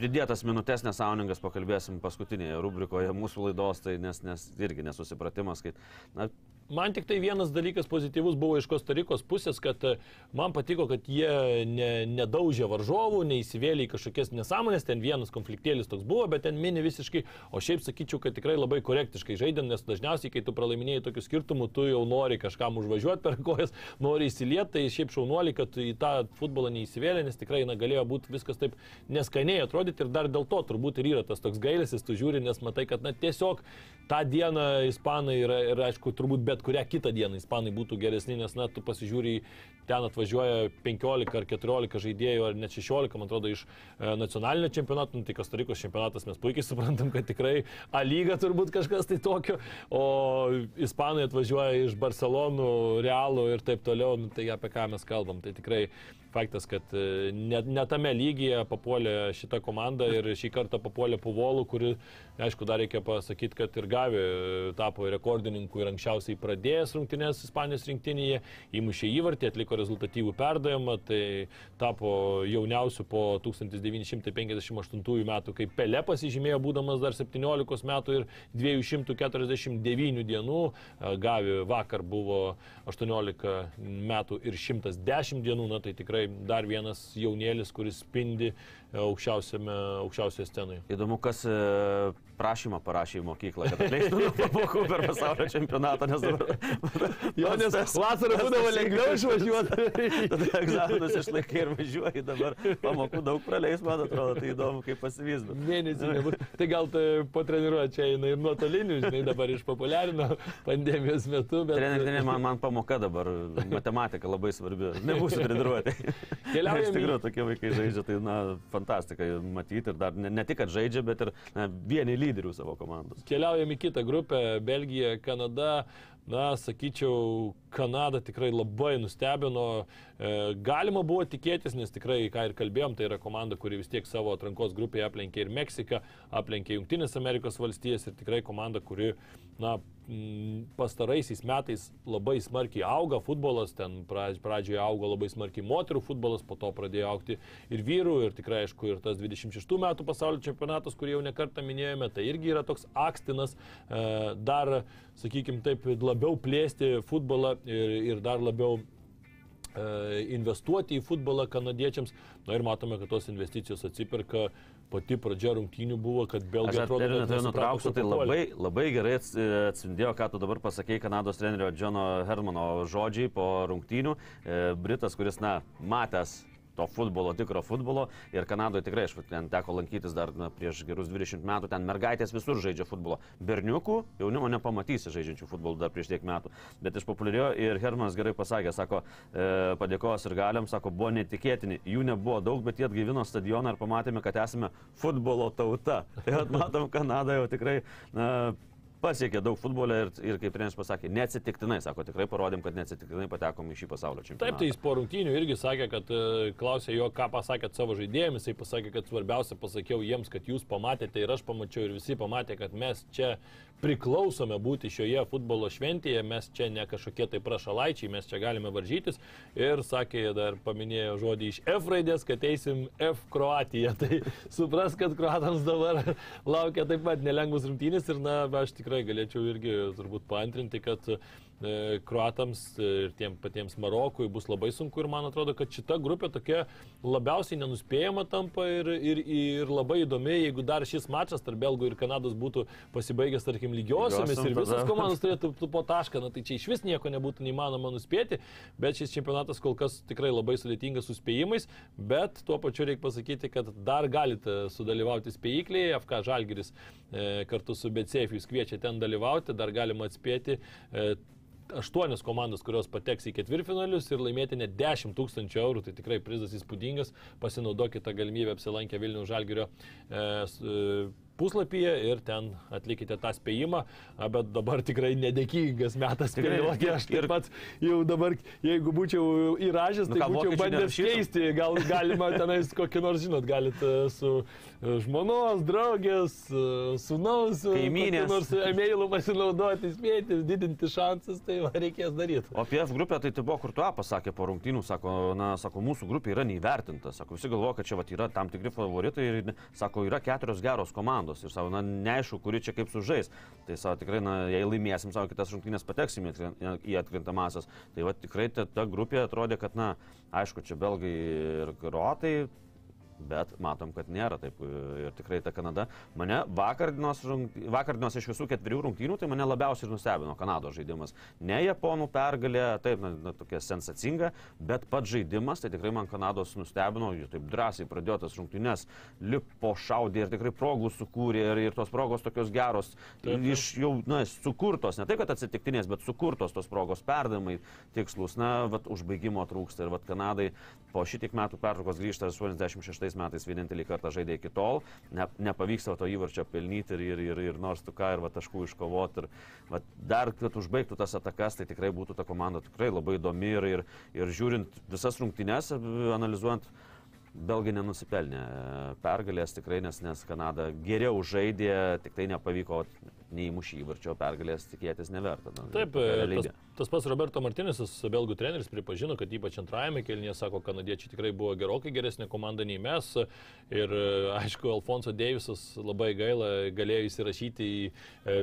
pridėtas minutės nesąmoningas pakalbėsim paskutinėje rubrikoje mūsų laidos, tai nes, nes irgi nesusipratimas, kai, na, Man tik tai vienas dalykas pozityvus buvo iš Kostarikos pusės, kad e, man patiko, kad jie ne, nedaužė varžovų, neįsivėlė į kažkokias nesąmonės, ten vienas konfliktėlis toks buvo, bet ten mini visiškai, o šiaip sakyčiau, kad tikrai labai korektiškai žaidė, nes dažniausiai, kai tu pralaiminėjai tokių skirtumų, tu jau nori kažkam užvažiuoti per kojas, nori įsilieti, tai šiaip šaunuoliai, kad į tą futbolą neįsivėlė, nes tikrai na, galėjo būti viskas taip neskaniai atrodyti ir dar dėl to turbūt ir yra tas toks gailėsis, tu žiūri, nes matai, kad na, tiesiog tą dieną ispanai yra ir aišku, turbūt bet kurią kitą dieną ispanai būtų geresni, nes na, tu pasižiūri, ten atvažiuoja 15 ar 14 žaidėjų, ar net 16, man atrodo, iš e, nacionalinio čempionato, nu, tai Kostarikos čempionatas mes puikiai suprantam, kad tikrai A lyga turbūt kažkas tai tokio, o ispanai atvažiuoja iš Barcelonų, Realų ir taip toliau, nu, tai apie ką mes kalbam, tai tikrai faktas, kad e, ne, ne tame lygyje papuolė šita komanda ir šį kartą papuolė Puvolų, kuri, aišku, dar reikia pasakyti, kad ir Gavi e, tapo rekordininku ir anksčiausiai pradėjęs rungtynės Ispanijos rinktinėje, įmušė įvartį, atliko rezultatyvų perdavimą, tai tapo jauniausiu po 1958 metų, kai Pele pasižymėjo būdamas dar 17 metų ir 249 dienų, E, Gavi vakar buvo 18 metų ir 110 dienų, na tai tikrai dar vienas jaunėlis, kuris spindi aukščiausiame, aukščiausioje scenoje. Įdomu, kas e, prašymą parašė į mokyklą, kad atleistų nuo pamokų per pasaulio čempionatą, nes dabar... Jo, nes vasarą būdavo lengviau išvažiuoti. Tada egzaminus išlaikai ir važiuoji dabar. Pamokų daug praleis, man atrodo, tai įdomu, kaip pasivys. Mėnesį nebus. Tai gal tai po treniruotė čia eina ir nuotolinių, žinai, dabar išpopuliarino pandemijos metu. Bet... Treneri, treneri, man, man pamoka dabar, matematika labai svarbi. Nebūsiu treniruotė. Keliaujam <laughs> Iš tikrųjų, tokie vaikai žaidžia, tai na, fantastika matyti ir dar ne, ne tik, kad žaidžia, bet ir na, vieni lyderių savo komandos. Keliaujam į kitą grupę - Belgija, Kanada. Na, sakyčiau, Kanada tikrai labai nustebino. E, galima buvo tikėtis, nes tikrai, ką ir kalbėjom, tai yra komanda, kuri vis tiek savo atrankos grupėje aplenkė ir Meksiką, aplenkė Junktinės Amerikos valstijas ir tikrai komanda, kuri, na, pastaraisiais metais labai smarkiai auga futbolas, ten pra- pradžioje augo labai smarkiai moterų futbolas, po to pradėjo aukti ir vyrų, ir tikrai, aišku, ir tas 26 metų pasaulio čempionatas, kurį jau nekartą minėjome, tai irgi yra toks akstinas, e, dar, sakykime taip, labiau plėsti futbolą ir, ir dar labiau investuoti į futbolą kanadiečiams. Na ir matome, kad tos investicijos atsiperka. Pati pradžia rungtynių buvo, kad Belgija atrodo, kad turiu nutrauksiu, tai labai, labai gerai ats- atspindėjo, ką tu dabar pasakėjai Kanados trenerio Džono Hermano žodžiai po rungtynių. E, Britas, kuris, na, matęs to futbolo, tikro futbolo. Ir Kanadoje tikrai, aš ten teko lankytis dar na, prieš gerus 20 metų, ten mergaitės visur žaidžia futbolą. Berniukų jaunimo nepamatysi žaidžiančių futbolą dar prieš tiek metų. Bet išpopuliarėjo ir Hermanas gerai pasakė, sako, e, padėkos ir galiam, sako, buvo netikėtini. Jų nebuvo daug, bet jie atgaivino stadioną ir pamatėme, kad esame futbolo tauta. <laughs> Tai vat matom, Kanada jau tikrai na, pasiekė daug futbolio ir, ir kaip treneris pasakė, neatsitiktinai, sako, tikrai parodėm, kad neatsitiktinai patekom į šį pasaulio čempionatą. Taip, tai jis po rungtynių irgi sakė, kad e, klausė jo, ką pasakėt savo žaidėjams, jisai pasakė, kad svarbiausia pasakiau jiems, kad jūs pamatėte ir aš pamačiau ir visi pamatė, kad mes čia priklausome būti šioje futbolo šventėje, mes čia ne kažkokie tai prašalaičiai, mes čia galime varžytis. Ir sakė, dar paminėjo žodį iš F raidės, kad eisim F Kroatiją. <laughs> Tai supras, kad kruatams dabar laukia taip pat nelengvus rungtynės ir na, aš tikrai galėčiau irgi turbūt paantrinti, kad kruatams ir tiem patiems Marokui bus labai sunku ir man atrodo, kad šita grupė tokia labiausiai nenuspėjama tampa ir, ir, ir labai įdomi, jeigu dar šis mačas tarp Belgų ir Kanados būtų pasibaigęs, tarkim, lygiosiomis ir visos komandos <laughs> turėtų po tašką, na tai čia iš vis nieko nebūtų neįmanoma nuspėti, bet šis čempionatas kol kas tikrai labai sudėtingas su spėjimais, bet tuo pačiu reikia pasakyti, kad dar galite sudalyvauti spėjiklėje, FK Žalgiris e, kartu su jūs kviečia ten dalyvauti, dar galima atspėti. E, aštuonios komandos, kurios pateks į ketvirtfinalius ir laimėti net 10 tūkstančių eurų, tai tikrai prizas įspūdingas, pasinaudokite tą galimybę apsilankę Vilnių Žalgirio e, puslapyje ir ten atlikite tą spėjimą, bet dabar tikrai nedėkingas metas spėlioti. Aš taip pat jau dabar, jeigu būčiau įražęs, nu, tai būčiau bandęs keisti, gal galima <laughs> tenais kokį nors, žinot, galite su e, žmonos, draugės, e, sunaus, kaimynės. Nors e-mailu pasinaudoti, spėti, didinti šansus, tai va, reikės daryti. O apie F grupę tai tai buvo kur tu pasakė po rungtynių, sako, na, sako, mūsų grupė yra neįvertinta, sako, visi galvoja, kad čia va, yra tam tikri favoritai ir, sako, yra keturios geros komandos komandos ir savo, na, neaišku, kuri čia kaip sužais. Tai savo tikrai, na, jei laimėsim savo kitas rungtynės, pateksim į atkrintamasias. Tai va tikrai ta, ta grupė atrodė, kad, na, aišku, čia belgai ir kroatai bet matom, kad nėra taip. Ir tikrai ta Kanada. Mane vakar dienos, vakar dienos iš visų ketverių rungtynių, tai mane labiausiai nustebino Kanados žaidimas. Ne Japonų pergalė, taip, na, na, tokia sensacinga, bet pats žaidimas, tai tikrai man Kanados nustebino, jie taip drąsiai pradėjo tas rungtynės, lipo šaudė ir tikrai progų sukūrė ir, ir tos progos tokios geros, taip, taip. iš jau, na, sukurtos, ne tai, kad atsitiktinės, bet sukurtos tos progos perdamai tikslus, na, vat, užbaigimo trūksta ir vat Kanadai po šitiek metų pertraukos grįžta 86 metais vienintelį kartą žaidė iki tol, ne, nepavyksta to įvarčio pelnyti ir, ir, ir, ir nors tu ką ir va, taškų iškovoti. Ir va, dar, kad užbaigtų tas atakas, tai tikrai būtų ta komanda tikrai labai įdomi ir, ir, ir žiūrint visas rungtynes, analizuojant, Belgai nenusipelnė pergalės tikrai, nes, nes Kanada geriau žaidė, tik tai nepavyko neįmušį įvarčio pergalės tikėtis neverta. Na, Taip, tas, tas pats Roberto Martinisas, belgų treneris, pripažino, kad ypač antrajame kelnyje, sako, kanadiečiai tikrai buvo gerokai geresnė komanda nei mes. Ir aišku, Alfonso Deivisas labai gaila galėjo įsirašyti į e,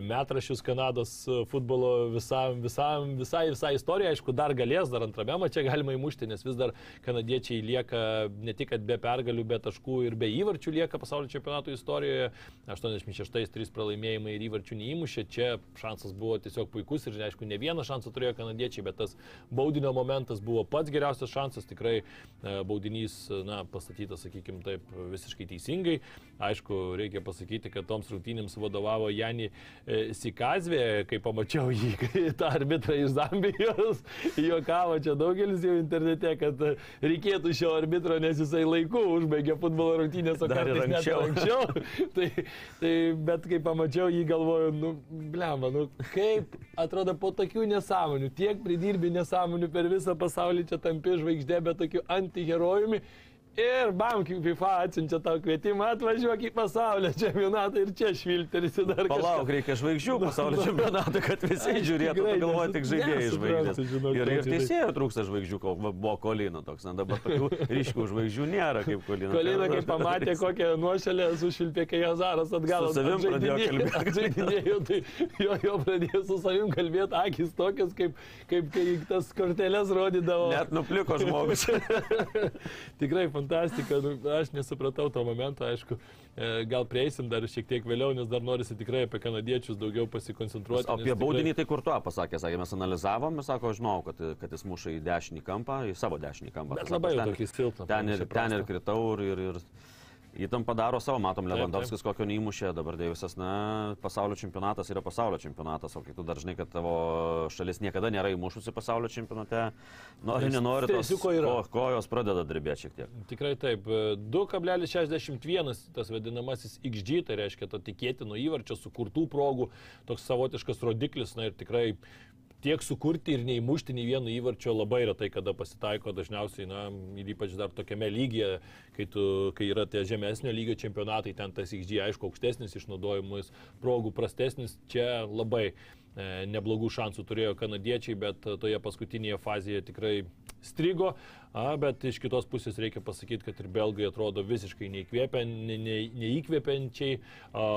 metrašius Kanados futbolo visam, visam, visai, visai istorijai. Aišku, dar galės, dar antrame mače galima įmušti, nes vis dar kanadiečiai lieka ne tik be pergalių, be taškų ir be įvarčių lieka pasaulio čempionato istorijoje. 86 3 pralaimėjimai ir įvarčių neįmušė, čia šansas buvo tiesiog puikus ir, aišku, ne vieną šansą turėjo kanadiečiai, bet tas baudinio momentas buvo pats geriausias šansas, tikrai e, baudinys, na, pastatytas, sakykime, taip visiškai teisingai. Aišku, reikia pasakyti, kad toms rungtynėms vadovavo Jani e, Sikazvė, kai pamačiau jį, <laughs> tą arbitrą iš Zambijos, <laughs> juokavo čia daugelis jau internete, kad reikėtų šio arbitro, nes jisai laiku užbaigė futbolo rungtynės, o kartais net anksčiau. <laughs> tai, tai, bet kai pamačiau jį, galvoju, nu, blemba, nu, kaip atrodo po tokių nesąmonių, tiek pridirbi nesąmonių per visą pasaulį, čia tampi žvaigždė, bet tokiu antiherojumi Ir bam, FIFA atsiunčia tau kvietimą, atvažiuok į pasaulio čempionatą ir čia švilterisi dar. Palauk, kažką. reikia žvaigždžių pasaulio <laughs> čempionatą, kad visi žiūrėtų, tu galvoji tik žaidėjai žvaigždės. Ir, ir teisėjų trūksta žvaigždžių, buvo Kolino toks, na dabar tokių ryškių žvaigždžių nėra kaip Kolino. Kolino, kai pamatė kokią nuošalę sušvilpė, kai Jazaras atgal. Su savim pradėjo kalbėti. <laughs> Tai jo, jo pradėjo su savim kalbėti, akis tokias, kaip, kaip kai tas korteles rodydavo. Net nupliko žmogus. <laughs> Tikrai fantastiška fantastika, nu, aš nesupratau to momento, aišku, e, gal prieisim dar šiek tiek vėliau, nes dar norisi tikrai apie kanadiečius daugiau pasikoncentruoti. O apie tikrai... baudinį tai kur tu pasakė, sakė, mes analizavom, mes sako, žinau, kad, kad jis muša į dešinį kampą, į savo dešinį kampą. Bet labai ten, tokį silpną. Ten ir, ten ir kritau ir, ir, ir įtampą daro savo, matom, Lewandowskis kokio neįmušė, dabar Deivisas, na, pasaulio čempionatas yra pasaulio čempionatas, o kai tu dar žinai, kad tavo šalis niekada nėra įmušusi pasaulio čempionate, nori, nenori, tos ko, kojos pradeda drebėti šiek tiek. Tikrai taip, 2,61 tas vadinamasis XG, tai reiškia to tikėtino įvarčio, sukurtų progų, toks savotiškas rodiklis, na ir tikrai tiek sukurti ir neįmušti nei vieno įvarčio labai retai, kada pasitaiko dažniausiai, na, ir ypač dar tokiame lygyje, kai, tu, kai yra tie žemesnio lygio čempionatai, ten tas XG aišku aukštesnis, išnaudojimas progų prastesnis, čia labai e, neblogų šansų turėjo kanadiečiai, bet toje paskutinėje fazėje tikrai strigo. A, bet iš kitos pusės reikia pasakyti, kad ir belgai atrodo visiškai neįkvėpia, ne, ne, neįkvėpiančiai. A,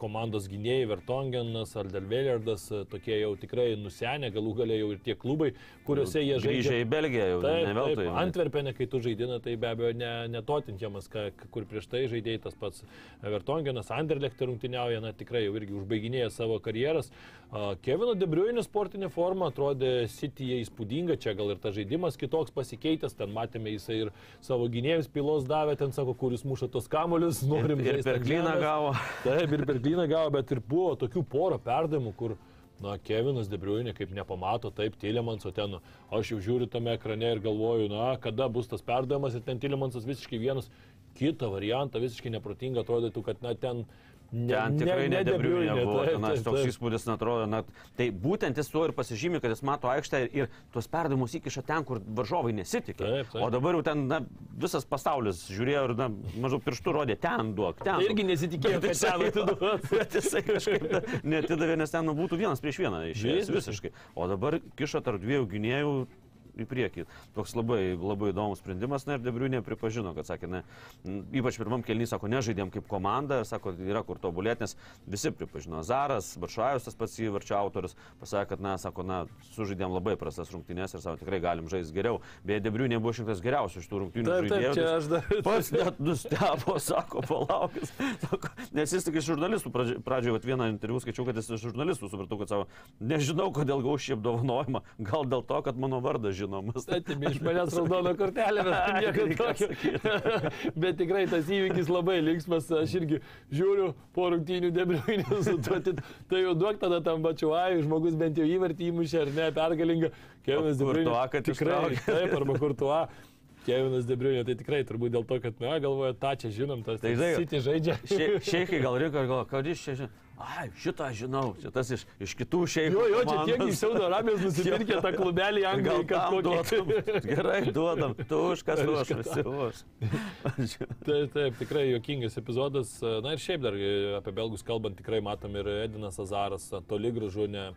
komandos gynėjai Vertongenas, Aldelveljardas, tokie jau tikrai nusenę, galų galia jau ir tie klubai, kuriuose jie žaidžia. Grįžę į Belgiją jau, Taip, ne veltui. taip, Antverpenė, kai tu žaidina, tai be abejo ne, netotintiemas, kur prieš tai žaidėjai tas pats Vertongenas, Anderlecht rungtyniauja, na tikrai jau irgi užbaiginėja savo karjeras. A, Kevino Debriuinio sportinė forma atrodė Cityje įspūdinga, čia gal ir tas žaidimas kitoks pasikeitęs, ten matėme jisai ir savo gynėjus pilos davė, ten sako, kuris muša tos kamolius, norim Ir, ir per klyną gavo. <laughs> Taip, ir per klyną gavo, bet ir buvo tokių porą perdavimų, kur, na, Kevinas Debriuinė kaip nepamato, taip, Tilemans, o ten, aš jau žiūriu tame ekrane ir galvoju, na, kada bus tas perdavimas ir ten Tilemansas visiškai vienas kitą variantą, visiškai neprotingą atrodytų, kad, na, ten... Ne, Ten tikrai ne debriuinė buvo, taip, ten taip, toks įspūdis, na, atrodo, na, tai būtent jis tuo ir pasižymi, kad jis mato aikštę ir, ir tuos perdavimus įkiša ten, kur varžovai nesitikė. Taip, taip. O dabar jau ten, na, visas pasaulis žiūrėjo ir, na, maždaug pirštų rodė, ten duok, ten. Tai irgi nesitikėjo, kad jisai- ten <laughs> atiduos. Bet jisai kažkaip netidavė, nes ten būtų vienas prieš vieną išėjęs visiškai. O dabar kiša tarp dviejų gynėjų į priekį. Toks labai, labai įdomus sprendimas, na ir Debriunė pripažino, kad sakė, ne, ypač pirmam kelnį, sako, nežaidėm kaip komanda, sako, yra kur tobulėti, nes visi pripažino. Zaras, Baršajus, tas pats įvarčio autorius, pasakė, kad, na, sako, na, sužaidėm labai prastas rungtynės ir sako, tikrai galim žaisti geriau. Beje, Debriunė buvo išrinktas geriausiu iš tų rungtynių Taip, taip, čia aš dar. Pats net nustebo, sako, palaukis. Sako, nes jis tik iš žurnalistų pradžioje, vat vieną interviu skaičiau, kad jis iš žurnalistų supratau, kad savo, nežinau, kodėl šį apdovanojimą, gal dėl to, kad mano vardas žinomas. Atėmė iš manęs raudoną kortelę, bet <laughs> nieko tokio. <laughs> Bet tikrai tas įvykis labai linksmas, aš irgi žiūriu po rungtynių debriuinės, tai, tai jau duok tada tam bačiuai, žmogus bent jau įvartį įmušė ar ne, pergalingą. Kevinas kad Tikrai, taip, arba kurtuo. Kevinas Debriuinė, tai tikrai turbūt dėl to, kad, na, galvoja, tą čia žinom, tas Tai žinai, City žaidžia. Šie- Šeikai gal ir gal, kad jis čia žino. Ai, šitą žinau, šitas iš, iš kitų šeimų. Jo, jo, čia tiek iš Saudo Arabijos nusipirkė tą klubelį Anglijai, kad duodam. Gerai, duodam. Tu už kas Už visi už. Taip, taip, tikrai jokingas epizodas. Na ir šiaip dar e, apie belgus kalbant, tikrai matom ir Edinas Azaras, toli gražu ne.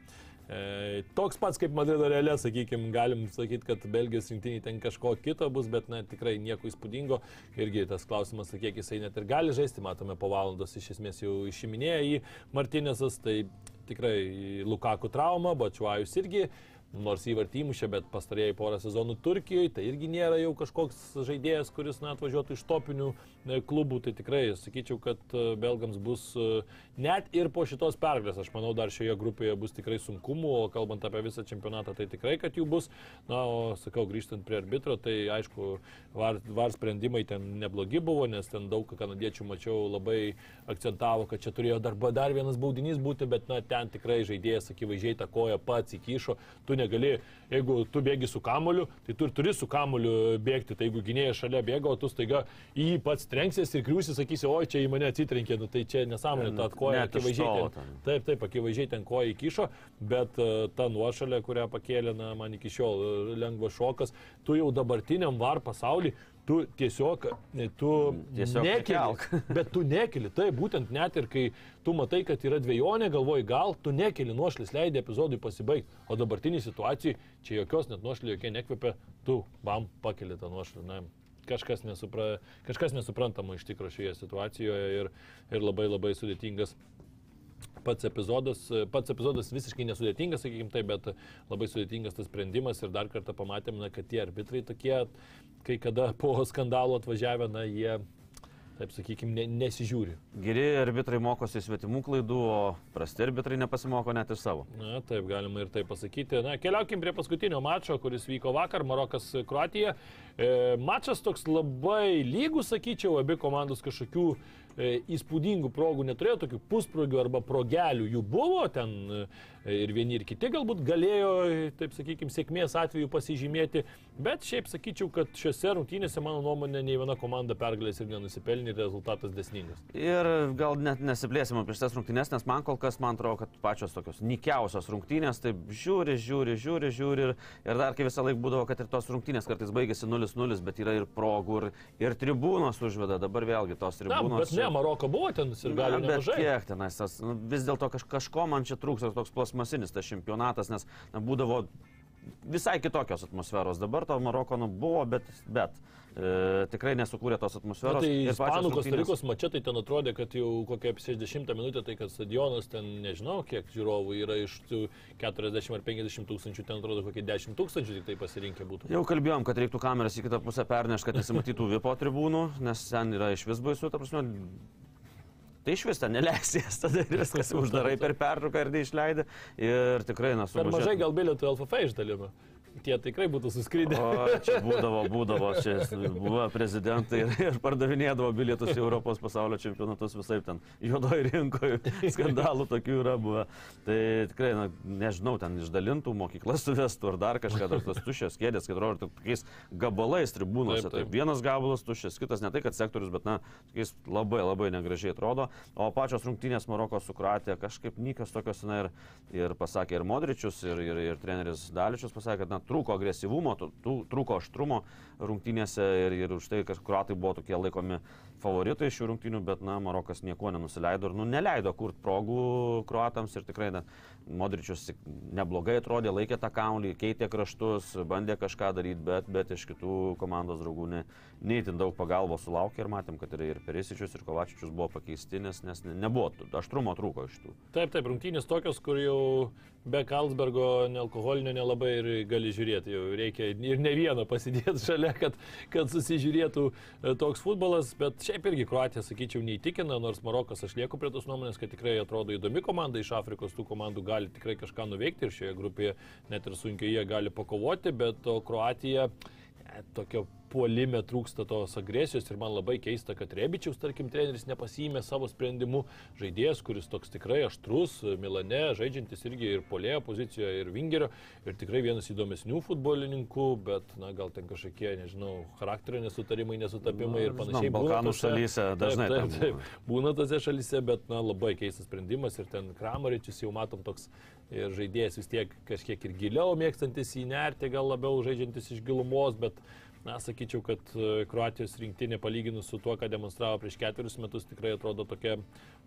E, toks pats kaip Madrido realė, sakykime, galim sakyti, kad Belgijos rinktiniai ten kažko kito bus, bet na, tikrai nieko įspūdingo. Irgi tas klausimas, kiek jisai net ir gali žaisti, matome po valandos iš esmės jau išiminėja į Martinėsas, tai tikrai Lukaku trauma, Bačiuajus irgi. Nors įvartį įmušė, bet pastarėjai porą sezonų Turkijoje, tai irgi nėra jau kažkoks žaidėjas, kuris na, atvažiuotų iš topinių e, klubų. Tai tikrai sakyčiau, kad e, belgams bus e, net ir po šitos pergalės, aš manau, dar šioje grupėje bus tikrai sunkumų, o kalbant apie visą čempionatą, tai tikrai, kad jų bus. Na, o sakau, grįžtant prie arbitro, tai aišku, var, var sprendimai ten neblogi buvo, nes ten daug kanadiečių mačiau labai akcentavo, kad čia turėjo dar, dar vienas baudinys būti, bet na, ten tikrai žaidėjas akivaizdžiai tą koją pats įkišo. Tu negali, jeigu tu bėgi su kamoliu, tai tu ir turi su kamoliu bėgti. Tai jeigu gynėjas šalia bėga, o tu staiga į jį pats trenksies ir kriusi, sakysi, oi, čia į mane atsitrenkė, nu, tai čia nesąmonė, ta koja akivaizdžiai ten. Taip, taip, akivaizdžiai ten koja įkišo, bet e, ta nuošalė, kurią pakėlė, na, man iki šiol e, lengvas šokas, tu jau dabartiniam var pasaulyje, tu tiesiog, e, tu Tiesiog nekelk. nekeli, <laughs> bet tu nekeli, tai būtent net ir kai tu matai, kad yra dviejonė, galvoji, gal tu nekeli nuošlis, leidai epizodui pasibaigti, o dabartinį situacijai čia jokios net nuošlį jokie nekvepia, tu bam pakeli tą nuošlį. Na, kažkas, nesupra, kažkas nesuprantama iš tikrųjų šioje situacijoje ir, ir labai labai sudėtingas pats epizodas, pats epizodas visiškai nesudėtingas, sakykime taip, bet labai sudėtingas tas sprendimas ir dar kartą pamatėme, na, kad tie arbitrai tokie, kai kada po skandalo atvažiavę, na, jie, taip sakykime, ne, nesižiūri. Geri arbitrai mokosi svetimų klaidų, o prasti arbitrai nepasimoko net iš savo. Na, taip, galima ir tai pasakyti. Na, keliaukim prie paskutinio mačo, kuris vyko vakar, Marokas Kroatija. E, mačas toks labai lygus, sakyčiau, abi komandos kažkokių įspūdingų progų neturėjo, tokių pusprogių arba progelių jų buvo ten e, ir vieni ir kiti galbūt galėjo, taip sakykime, sėkmės atveju pasižymėti, bet šiaip sakyčiau, kad šiuose rungtynėse, mano nuomonė, nei viena komanda pergalės ir nenusipelnė ir rezultatas desningas. Ir gal net nesiplėsim apie šitas rungtynės, nes man kol kas, man atrodo, kad pačios tokios nikiausios rungtynės, taip žiūri, žiūri, žiūri, žiūri ir, ir dar kai visą laiką būdavo, kad ir tos rungtynės kartais baigėsi 0-0, bet yra ir progų, ir, ir tribūnos užveda, dabar vėlgi tos Na, tribūnos. bet ne, Maroko buvo ten ir Na, bet nemažai. kiek tenais nu, vis dėlto kaž, kažko man čia trūks, toks plasmasinis tas čempionatas, nes na, būdavo visai kitokios atmosferos. Dabar to Maroko nu, buvo, bet, bet e, tikrai nesukūrė tos Na, atmosferos. tai ir pačios Ispanų Kostarikos mačetai ten atrodė, kad jau kokią 60 minutę, tai kad stadionas ten nežinau, kiek žiūrovų yra iš tų 40 ar 50 tūkstančių, ten atrodo kokie 10 tūkstančių tik tai pasirinkę būtų. Jau kalbėjom, kad reiktų kameras į kitą pusę pernešti, kad nesimatytų vipo tribūnų, nes ten yra iš vis baisu, ta prasme. Tai iš vis ten neleisės, tada ir viskas uždarai per pertrauką ir neišleidai. Ir tikrai, na, Per mažai gal bilietų LFF išdalino. Tie tikrai būtų suskrydę. O čia būdavo, būdavo, čia buvo prezidentai ir, pardavinėdavo bilietus į Europos pasaulio čempionatus visai ten juodoje rinkoje, <laughs> skandalų tokių yra buvę. Tai tikrai, na, nežinau, ten išdalintų mokyklas suvestų ar dar kažką, dar tas tuščias kėdės, kad atrodo tokiais gabalais tribūnose. Taip, Taip, taip. Vienas gabalas tuščias, kitas ne tai, kad sektorius, bet, na, tokiais labai labai negražiai atrodo. O pačios rungtynės Maroko su Kroatija kažkaip nykios tokios, na, ir, ir pasakė ir Modričius, ir, ir, ir treneris Daličius pasakė, kad, na, trūko agresyvumo, trūko aštrumo rungtynėse ir, ir už tai, kad kruatai buvo tokie laikomi favoritai šių rungtynių, bet, na, Marokas nieko nenusileido ir, nu, neleido kurt progų kruatams ir tikrai, na, Modričius neblogai atrodė, laikė tą kaulį, keitė kraštus, bandė kažką daryti, bet, bet iš kitų komandos draugų ne, neįtin daug pagalbos sulaukė ir matėm, kad ir, ir Perisičius, ir Kovačičius buvo pakeisti, nes, nes ne- nebuvo, aštrumo trūko iš tų. Taip, taip, rungtynės tokios, kur jau be Kalsbergo nealkoholinio nelabai ir gali žiūrėti. Jau reikia ir ne vieną pasidėti <laughs> šalia, kad, kad susižiūrėtų e, toks futbolas. Bet šiaip irgi Kroatija, sakyčiau, neįtikina, nors Marokas aš lieku prie tos nuomonės, kad tikrai atrodo įdomi komanda iš Afrikos, tų komandų gali tikrai kažką nuveikti ir šioje grupėje net ir sunkiai jie gali pakovoti, bet Kroatija e, tokio puolime trūksta tos agresijos ir man labai keista, kad Rebičiaus, tarkim, treneris nepasijėmė savo sprendimu žaidėjas, kuris toks tikrai aštrus, Milane, žaidžiantis irgi ir polėjo pozicijoje, ir vingerio, ir tikrai vienas įdomesnių futbolininkų, bet, na, gal ten kažkokie, nežinau, charakterio nesutarimai, nesutapimai ir Na, panašiai. žinom, Balkanų šalyse dažnai Taip, ten taip, taip, būna tose šalyse, bet, na, labai keistas sprendimas ir ten Kramaričius jau matom toks ir žaidėjas vis tiek kažkiek ir giliau mėgstantis įnerti, gal labiau žaidžiantis iš gilumos, bet Na, sakyčiau, kad e, Kroatijos rinktinė palyginus su tuo, ką demonstravo prieš ketverius metus, tikrai atrodo tokia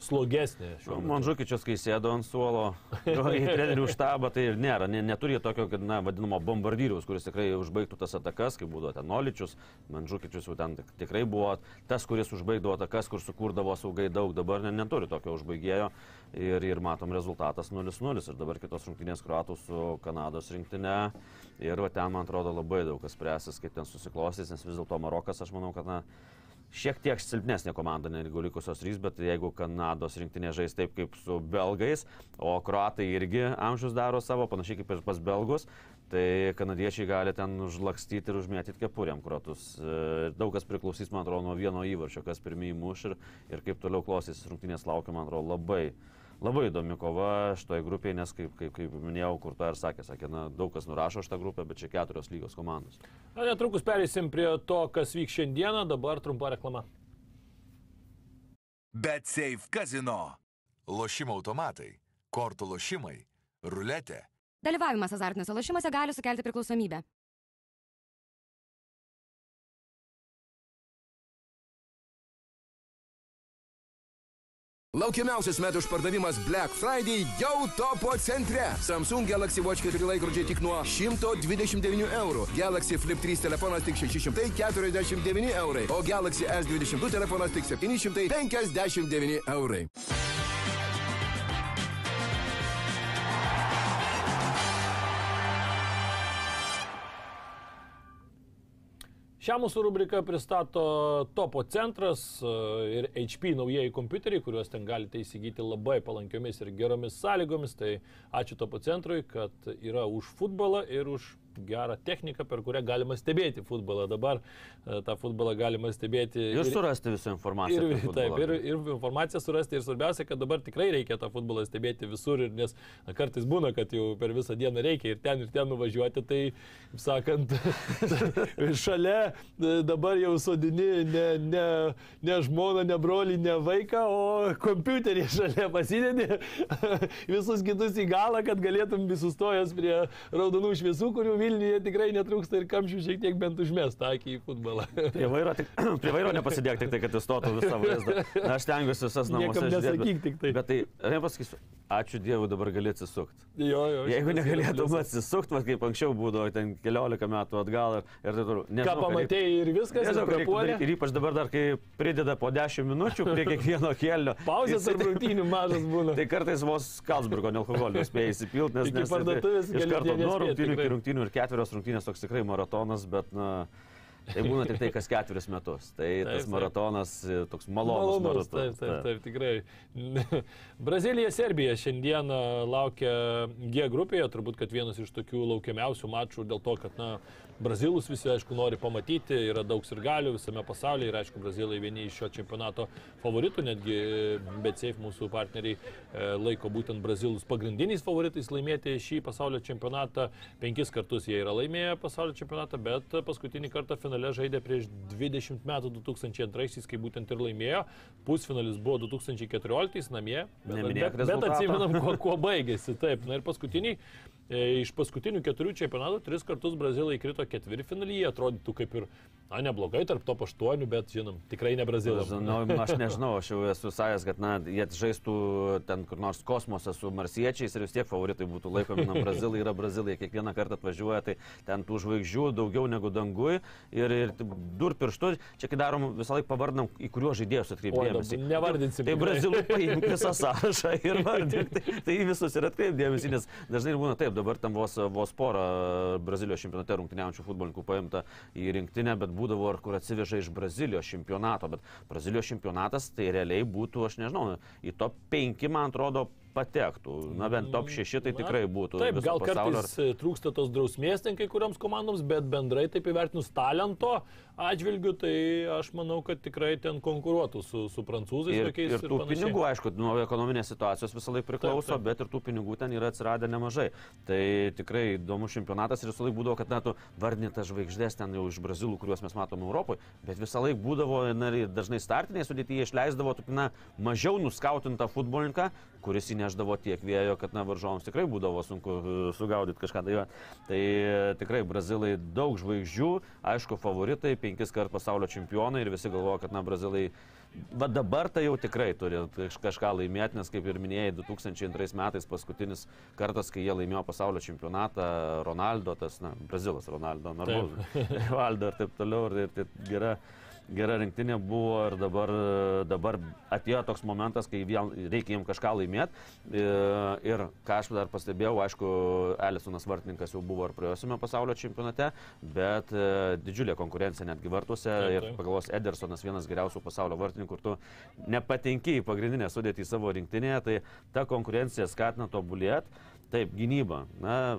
slogesnė šiuo metu. Mandžukičius, kai sėdo ant suolo į trenerių štabą, tai ir nėra, ne, neturi tokio, kad, na, vadinamo bombardyriaus, kuris tikrai užbaigtų tas atakas, kaip būdavo ten Noličius, Mandžukičius jau ten tik- tikrai buvo tas, kuris užbaigdavo atakas, kur sukūrdavo saugai daug, dabar ne, neturi tokio užbaigėjo ir, ir matom rezultatas 0-0 ir dabar kitos rungtynės kruatų su Kanados rinktinė ir va ten, man atrodo, labai daug kas spręsis, kaip ten susiklostys, nes vis dėlto Marokas, aš manau, kad, na, šiek tiek silpnesnė komanda negu likusios trys, bet jeigu Kanados rinktinė žais taip kaip su belgais, o kruatai irgi amžius daro savo, panašiai kaip ir pas belgus, tai kanadiečiai gali ten užlakstyti ir užmėtyti kepuriam kruatus. E, Daug kas priklausys, man atrodo, nuo vieno įvarčio, kas pirmieji muš ir, ir kaip toliau klostysis rungtynės laukia, man atrodo, labai. Labai įdomi kova šitoje grupėje, nes kaip, kaip, kaip minėjau, kur ta ir sakė, sakė, na, daug kas nurašo šitą grupę, bet čia keturios lygos komandos. Na, netrukus perėsim prie to, kas vyks šiandieną, dabar trumpa reklama. Bet Safe Casino. Lošimo automatai, kortų lošimai, ruletė. Dalyvavimas azartiniuose lošimuose gali sukelti priklausomybę. Laukiamiausias metų išpardavimas Black Friday jau topo centre. Samsung Galaxy Watch 4 laikrodžiai tik nuo 129 eurų. Galaxy Flip 3 telefonas tik 649 eurai. O Galaxy S22 telefonas tik 759 eurai. Šią mūsų rubriką pristato Topo centras e, ir HP naujieji kompiuteriai, kuriuos ten galite įsigyti labai palankiomis ir geromis sąlygomis. Tai ačiū Topo centrui, kad yra už futbolą ir už gerą techniką, per kurią galima stebėti futbolą. Dabar e, tą futbolą galima stebėti. Ir surasti visą informaciją. Ir, apie taip, futbolą. ir, ir informaciją surasti. Ir svarbiausia, kad dabar tikrai reikia tą futbolą stebėti visur. Ir nes na, kartais būna, kad jau per visą dieną reikia ir ten, ir ten nuvažiuoti. Tai, kaip sakant, <laughs> šalia e, dabar jau sodini ne, ne, ne žmoną, ne brolį, ne vaiką, o kompiuterį šalia pasidedi <laughs> visus kitus į galą, kad galėtum sustojęs prie raudonų šviesų, kurių Vilniuje tikrai netrūksta ir kamščių šiek tiek bent užmest akį į futbolą. <laughs> Prie vairo, tik, <clears throat> prie vairo nepasidėk tik tai, kad įstotų visą <laughs> vaizdą. Na, aš tengiuosi visas žiūrėt, nesakyk tik tai. Bet tai, reikia pasakyti, ačiū Dievui dabar gali atsisukti. Jo, jo, Jeigu negalėtum atsisukti, va, kaip anksčiau būdavo, ten keliolika metų atgal ir, ir taip toliau. Ką pamatėjai ir viskas, ir Nežinau, reiktų prapuolė. Ir ypač dabar dar, kai prideda po 10 minučių prie <laughs> kiekvieno kelio. Pauzės tai- rungtynių mažas būna. Tai kartais vos Kalsburgo nealkoholio spėjai įsipilti, nes, parduotuvės iš karto nuo rungtynių iki rungtynių ir ketverios rungtynės toks tikrai maratonas, bet na, tai būna tik tai kas ketveris metus. Tai Taip, tas taip. maratonas e, toks malonus, Malonus, taip, maratonas. taip, taip, tikrai. <laughs> Brazilija, Serbija šiandieną laukia G grupėje, turbūt, kad vienas iš tokių laukiamiausių mačų dėl to, kad, na, Brazilus visi, aišku, nori pamatyti, yra daug ir galių visame pasaulyje ir, aišku, Brazilai vieni iš šio čempionato favoritų, netgi BetSafe mūsų partneriai e, laiko būtent Brazilus pagrindiniais favoritais laimėti šį pasaulio čempionatą. Penkis kartus jie yra laimėję pasaulio čempionatą, bet paskutinį kartą finale žaidė prieš 20 metų 2002, kai būtent ir laimėjo. Pusfinalis buvo 2014 namie, bet, bet, bet atsimenam, kuo, kuo baigėsi. Taip, na ir paskutiniai. E, Iš paskutinių keturių čempionatų tris kartus Brazilai krito ketvirtfinalyje, atrodytų kaip ir, na, neblogai tarp top aštuonių, bet, žinom, tikrai ne Brazilai. Nu, aš nežinau, aš jau esu sajęs, kad na, jie žaistų ten kur nors kosmose su marsiečiais ir vis tiek favoritai būtų laikomi. Na, Brazilai yra Brazilai, kiekvieną kartą atvažiuoja, tai ten tų žvaigždžių daugiau negu dangui ir, ir dur pirštų. Čia kai darom visą laiką pavardinam, į kuriuos žaidėjus atkreipdėmėsi. dabar nevardinsim Tai. Brazilai paimk visą sąrašą ir vardink. Tai, tai visus ir atkreipdėmėsi, nes dažnai ir būna taip, dabar tam vos, vos porą Brazilijos čempionate rungtyniaujančių futbolininkų paimta į rinktinę, bet būdavo ar kur atsiveža iš Brazilijos čempionato, bet Brazilijos čempionatas tai realiai būtų, aš nežinau, į top 5, man atrodo, patektų. Na bent top 6 tai Na, tikrai būtų. Taip, gal pasaulio. kartais e, trūksta tos drausmės ten kai kurioms komandoms, bet bendrai taip įvertinus talento atžvilgių, tai aš manau, kad tikrai ten konkuruotų su, su prancūzais Ir, ir tų panašiai. pinigų, aišku, nuo ekonominės situacijos visą laiką priklauso, Taip, taip. bet ir tų pinigų ten yra atsiradę nemažai. Tai tikrai įdomus čempionatas ir visą laiką būdavo, kad na, tu vardinėtas žvaigždės ten jau iš Brazilų, kuriuos mes matome Europoje, bet visą laiką būdavo, na, ir dažnai startiniai sudėtyje išleisdavo tokį, na, mažiau nuskautintą futbolininką, kuris įneždavo tiek vėjo, kad, na, varžovams tikrai būdavo sunku e, sugaudyti kažką. Tai, tai e, tikrai Brazilai daug žvaigždžių, aišku, favoritai, penkis kart pasaulio čempionai ir visi galvoja, kad, na, Brazilai Va dabar tai jau tikrai turi kaž- kažką laimėti, nes kaip ir minėjai, 2002 metais paskutinis kartas, kai jie laimėjo pasaulio čempionatą, Ronaldo, tas, na, Brazilas Ronaldo, normalus, <laughs> Valdo ir taip toliau, ir, ir tai gera, gera rinktinė buvo ir dabar, dabar atėjo toks momentas, kai vėl reikia jiems kažką laimėti. Ir ką aš dar pastebėjau, aišku, Elisonas Vartininkas jau buvo ir praėjusiame pasaulio čempionate, bet e, didžiulė konkurencija netgi vartuose Taip, ir taip. pagalvos Edersonas vienas geriausių pasaulio vartininkų ir tu nepatenki į pagrindinę sudėtį savo rinktinėje, tai ta konkurencija skatina tobulėti. Taip, gynyba. Na,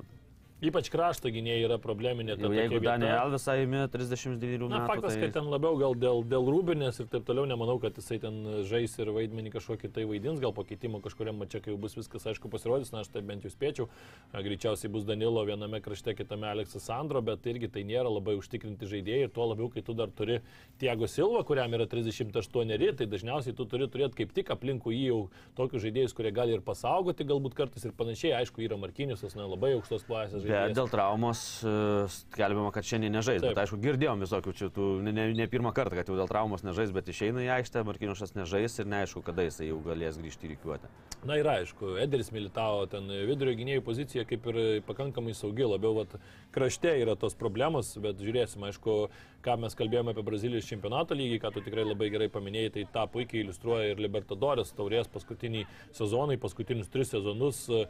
Ypač krašto gynėjai yra probleminė. jau jeigu. Daniel Alvisą įmė 39 Na, metų. faktas, tai... kad ten labiau gal dėl, dėl rūbinės ir taip toliau, nemanau, kad jisai ten žais ir vaidmenį kažkokį tai vaidins, gal pakeitimo kažkuriam mačiai, kai jau bus viskas aišku pasirodys, na aš tai bent jau spėčiau, greičiausiai bus Danilo viename krašte, kitame Aleksas Sandro, bet irgi tai nėra labai užtikrinti žaidėjai ir tuo labiau, kai tu dar turi Tiago Silva, kuriam yra 38, tai dažniausiai tu turi turėti kaip tik aplinkui jį jau tokius žaidėjus, kurie gali ir pasaugoti galbūt kartais ir panašiai, aišku, yra Markiniusas, na labai aukštos klasės Bet dėl traumos e, skelbiama, kad šiandien nežais. Taip. Bet aišku, girdėjom visokių čia, tų, ne, ne, pirmą kartą, kad jau dėl traumos nežais, bet išeina į aikštę, Markiniušas nežais ir neaišku, kada jisai jau galės grįžti į rykiuotę. Na ir aišku, Ederis Militao ten vidurio gynėjų pozicija kaip ir pakankamai saugi, labiau vat, krašte yra tos problemos, bet žiūrėsim, aišku, ką mes kalbėjome apie Brazilijos čempionato lygį, ką tu tikrai labai gerai paminėjai, tai tą puikiai iliustruoja ir Libertadores taurės paskutiniai sezonai, paskutinius tris sezonus e,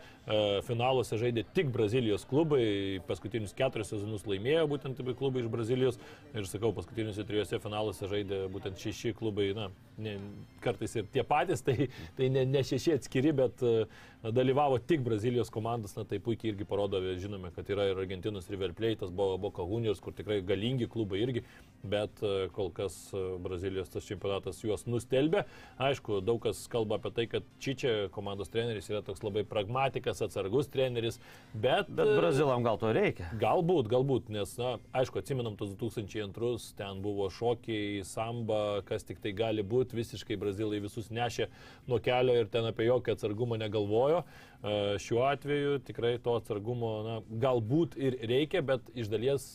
finaluose žaidė tik Brazilijos klubai. Klubai, paskutinius keturis sezonus laimėjo būtent abi klubai iš Brazilijos. Ir sakau, paskutiniuose trijose finaluose žaidė būtent šeši klubai, na, ne, kartais ir tie patys, tai, tai ne, ne šeši atskiri, bet uh, dalyvavo tik Brazilijos komandos, na tai puikiai irgi parodo, žinome, kad yra ir Argentinos River Plate, Boca Juniors, kur tikrai galingi klubai irgi, bet uh, kol kas uh, Brazilijos tas čempionatas juos nustelbė. Aišku, daug kas kalba apie tai, kad Čičia komandos treneris yra toks labai pragmatikas, atsargus treneris, bet... Bet Brazilam gal to reikia. Galbūt, galbūt, nes, na, aišku, atsimenam tos 2002, ten buvo šokiai, samba, kas tik tai gali būti, visiškai Brazilai visus nešė nuo kelio ir ten apie jokį atsargumą negalvojo. Šiuo atveju tikrai to atsargumo, na, galbūt ir reikia, bet iš dalies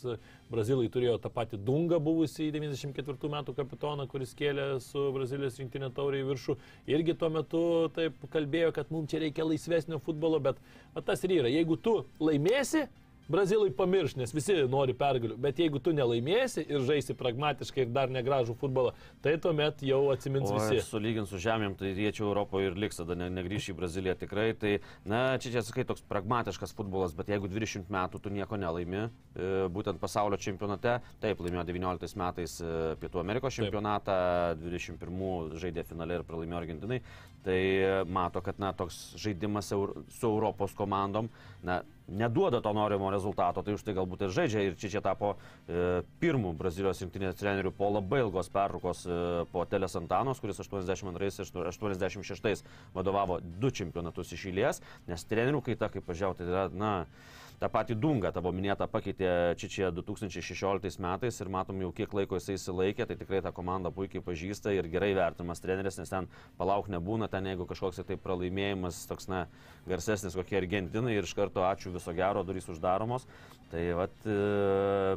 Brazilai turėjo tą patį Dungą buvusį 94 metų kapitoną, kuris kėlė su Brazilijos rinktinė taurė į viršų. Irgi tuo metu taip kalbėjo, kad mums čia reikia laisvesnio futbolo, bet tas ir yra. Jeigu tu laimėsi, Brazilai pamirš, nes visi nori pergalių, bet jeigu tu nelaimėsi ir žaisi pragmatiškai ir dar negražų futbolą, tai tuomet jau atsimins O, visi. Sulygint su žemėm, tai jie čia Europoje ir liks, tada ne, negrįš į Braziliją tikrai. Tai, na, čia čia sakai toks pragmatiškas futbolas, bet jeigu 20 metų tu nieko nelaimi, e, būtent pasaulio čempionate, taip, laimėjo 19 metais e, Pietų Amerikos Taip. čempionatą, 21 žaidė finale ir pralaimėjo Argentinai, tai e, mato, kad, na, toks žaidimas su Europos komandom, na, neduoda to norimo rezultato, tai už tai galbūt ir žaidžia. Ir čia čia tapo e, pirmų Brazilijos rinktinės trenerių po labai ilgos pertraukos e, po Telės Antanos, kuris 82 ir 86 vadovavo du čempionatus iš eilės, nes trenerių kaita, kaip pažiūrėjau, tai yra, na, tą patį Dungą, tavo minėtą, pakeitė Čičia 2016 metais ir matom jau kiek laiko jisai įsilaikė, tai tikrai tą komandą puikiai pažįsta ir gerai vertinamas treneris, nes ten palauk nebūna, ten jeigu kažkoks tai pralaimėjimas toks, na, garsesnis kokie Argentinai ir iš karto ačiū viso gero, durys uždaromos. Tai vat, e,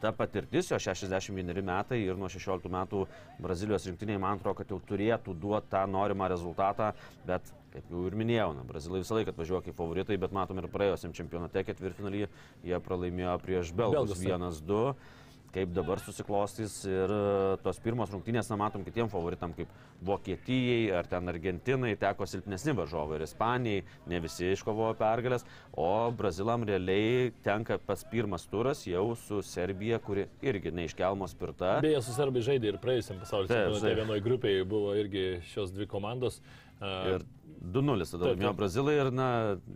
ta patirtis, jo 61 metai ir nuo 16 metų Brazilijos rinktiniai, man atrodo, kad jau turėtų duoti tą norimą rezultatą, bet kaip jau ir minėjau, na, Brazilai visą laiką atvažiuoja kaip favoritai, bet matom ir praėjusiam čempionate ketvirtfinalį jie pralaimėjo prieš Belgus Belgus, taip. 1-2. Kaip dabar susiklostys ir e, tos pirmos rungtynės, na matom, kitiem favoritam kaip Vokietijai ar ten Argentinai teko silpnesni varžovai ir Ispanijai, ne visi iškovojo pergalės, o Brazilam realiai tenka pats pirmas turas jau su Serbija, kuri irgi neiškelmo spirta. Beje, su serbai žaidė ir praėjusiam pasaulio čempionate vienoje grupėje buvo irgi šios dvi komandos. Ir 2-0 tada laimėjo. Brazilai ir, na,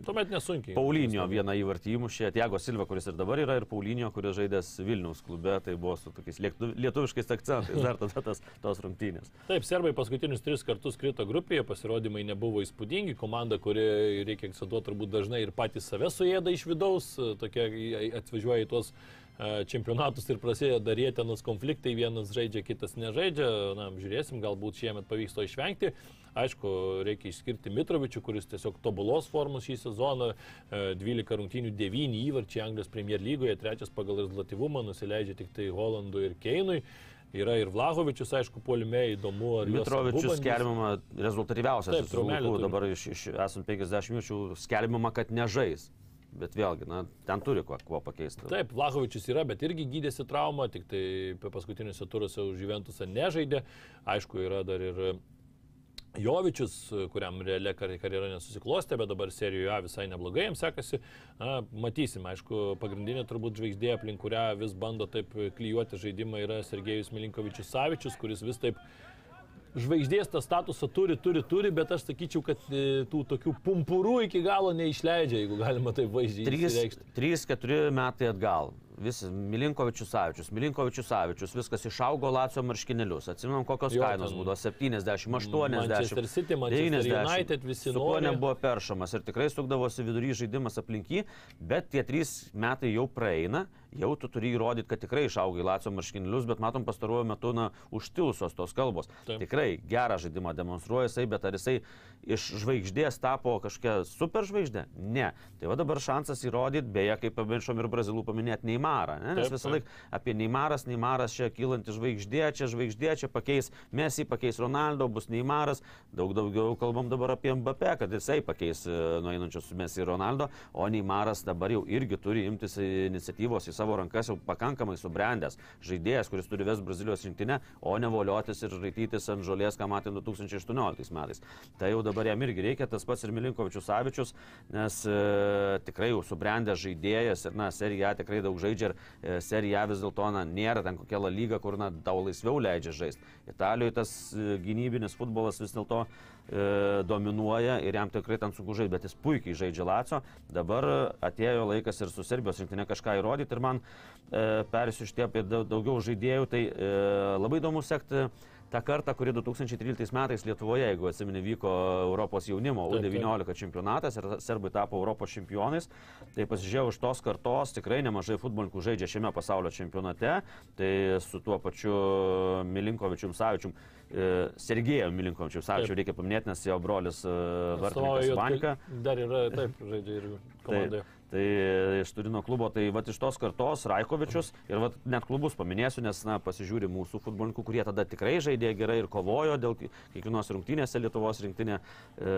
Tuomet nesunkiai. Paulinio vieną įvartį įmušė, Tiago Silva, kuris ir dabar yra, ir Paulinio, kuris žaidęs Vilniaus klube, tai buvo su tokiais lietuviškais akcentais, dar tada tas, tos rungtynės. Taip, serbai paskutinius tris kartus krito grupėje, pasirodymai nebuvo įspūdingi, komanda, kuri, reikia akcentuoti, turbūt dažnai ir patys save suėda iš vidaus, tokie atvažiuoja į tuos e, čempionatus ir prasideda darėtenos konfliktai, vienas žaidžia, kitas nežaidžia, na, žiūrėsim, galbūt šiemet pavyks to išvengti. Aišku, reikia išskirti Mitrovičių, kuris tiesiog tobulos formos šį sezoną, e, 12 rungtynių, 9 įvarčiai Anglijos Premier lygoje, trečias pagal rezultatyvumą, nusileidžia tik tai Holandui ir Keinui. Yra ir Vlahovičius, aišku, polime įdomu, ar Mitrovičius skelbiama rezultatyviausias. Taip, turi. Dabar iš, iš esant 50 minučių skelbiama, kad nežais. Bet vėlgi, na, ten turi kuo, kuo pakeisti. Taip, Vlahovičius yra, bet irgi gydėsi traumą, tik tai paskutiniuose turuose už Juventusą nežaidė. Aišku, yra dar ir Jovičius, kuriam realiai kar- karjera nesusiklostė, bet dabar serijoje A visai neblogai jam sekasi. Na, matysim, aišku, pagrindinė turbūt žvaigždė, aplink kurią vis bando taip klyjuoti žaidimą, yra Sergejus Milinkovičius Savičius, kuris vis taip žvaigždės tą statusą turi, turi, turi, bet aš sakyčiau, kad e, tų tokių pumpurų iki galo neišleidžia, jeigu galima taip vaizdžiai išreikšti. 3-4 metai atgal. Visi, Milinkovičius Savičius, Milinkovičius Savičius, viskas išaugo Lacio marškinėlius. Atsimenam, kokios Jo, kainos būdavo - 70, 80, Manchester City, Manchester 90. United, visi nori. nebuvo peršamas ir tikrai sukdavosi vidury žaidimas aplink jį, bet tie trys metai jau praeina, jau tu turi įrodyti, kad tikrai išaugai Lacio marškinėlius, bet matom pastaruoju metu, na, užtilsos tos kalbos. Taip. Tikrai gerą žaidimą demonstruoja jisai, bet ar jisai iš žvaigždės tapo kažkokia superžvaigždė? Ne. Tai va dabar šansas įrodyti, beje, kaip pamiršom ir brazilų paminėti Neimarą, ne? nes Taip, visą laiką apie Neimaras, Neimaras čia kylanti žvaigždė, čia žvaigždė, čia pakeis Messi, pakeis Ronaldo, bus Neimaras, daug daugiau kalbam dabar apie Mbappé, kad jisai pakeis e, nueinančius Messi ir Ronaldo, o Neimaras dabar jau irgi turi imtis iniciatyvos į savo rankas jau pakankamai subrendęs žaidėjas, kuris turi ves Brazilijos rinktinę, o ne voliotis ir raitytis ant žolės, ką matėme 2018 metais. Tai jau dabar jam irgi reikia, tas pats ir Milinkovičius Savičius, nes e, tikrai jau subrendęs žaidėjas ir, na, serija tikrai daug žaidžia ir e, serija vis dėlto, na, nėra ten kokia lyga, kur, na, tau laisviau leidžia žaisti. Italijoje tas e, gynybinis futbolas vis dėlto dominuoja ir jam tikrai ten sunku žaisti, bet jis puikiai žaidžia Laco. Dabar atėjo laikas ir su Serbijos rinktinė kažką įrodyti ir man e, tie apie daugiau žaidėjų, tai e, labai įdomu sekti tą kartą, kuri 2013 metais Lietuvoje, jeigu atsimeni, vyko Europos jaunimo U19 čempionatas ir serbai tapo Europos čempionais, tai pasižiūrėjau iš tos kartos, tikrai nemažai futbolininkų žaidžia šiame pasaulio čempionate, tai su tuo pačiu Milinkovičium Savičium E, Sergėjo Milinkovičiaus Savičių reikia paminėti, nes jo brolis e, Vartininkas Vanka. Dar yra, taip, žaidžia ir komandoje. Taip. Tai iš Turino klubo, tai va iš tos kartos Raikovičius ir va net klubus paminėsiu, nes na, pasižiūri mūsų futbolininkų, kurie tada tikrai žaidė gerai ir kovojo dėl kiekvienos rungtynėse Lietuvos rinktinė, e,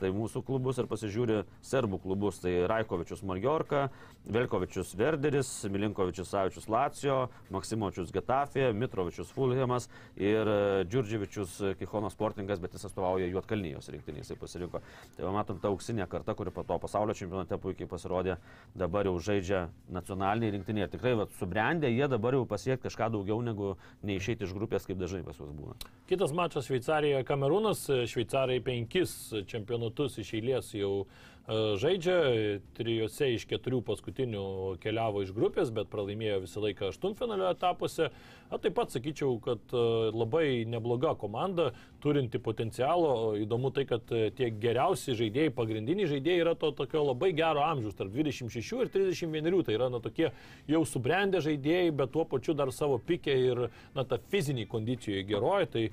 tai mūsų klubus ir pasižiūri serbų klubus, tai Raikovičius Margiorka, Velkovičius Verderis, Milinkovičius Savičius Lacijo, Maksimovičius Getafė, Mitrovičius Fulhamas ir Džurdževičius Kichono sportingas, bet jis atstovauja Juotkalnyjos rinktinį, jisai pasirinko. Tai va, matom tą auksinę kartą, kuri po to pasaulio čempionate puikiai pasirodė pasirodė, dabar jau žaidžia nacionaliniai rinktiniai. Ir tikrai vat, subrendę jie dabar jau pasiekti kažką daugiau negu neišeiti iš grupės, kaip dažnai pas juos būna. Kitas mačas Šveicarijoje Kamerūnas. Šveicarai penkis čempionatus iš eilės jau E, žaidžia, trijose iš keturių paskutinių keliavo iš grupės, bet pralaimėjo visą laiką aštuntfinalio etapuose. O taip pat sakyčiau, kad e, labai nebloga komanda, turinti potencialo. Įdomu tai, kad e, tie geriausi žaidėjai, pagrindiniai žaidėjai yra to tokio labai gero amžiaus, tarp 26 ir 31. Tai yra na, tokie jau subrendę žaidėjai, bet tuo pačiu dar savo pikė ir na, ta fiziniai kondicijoje geroji. Tai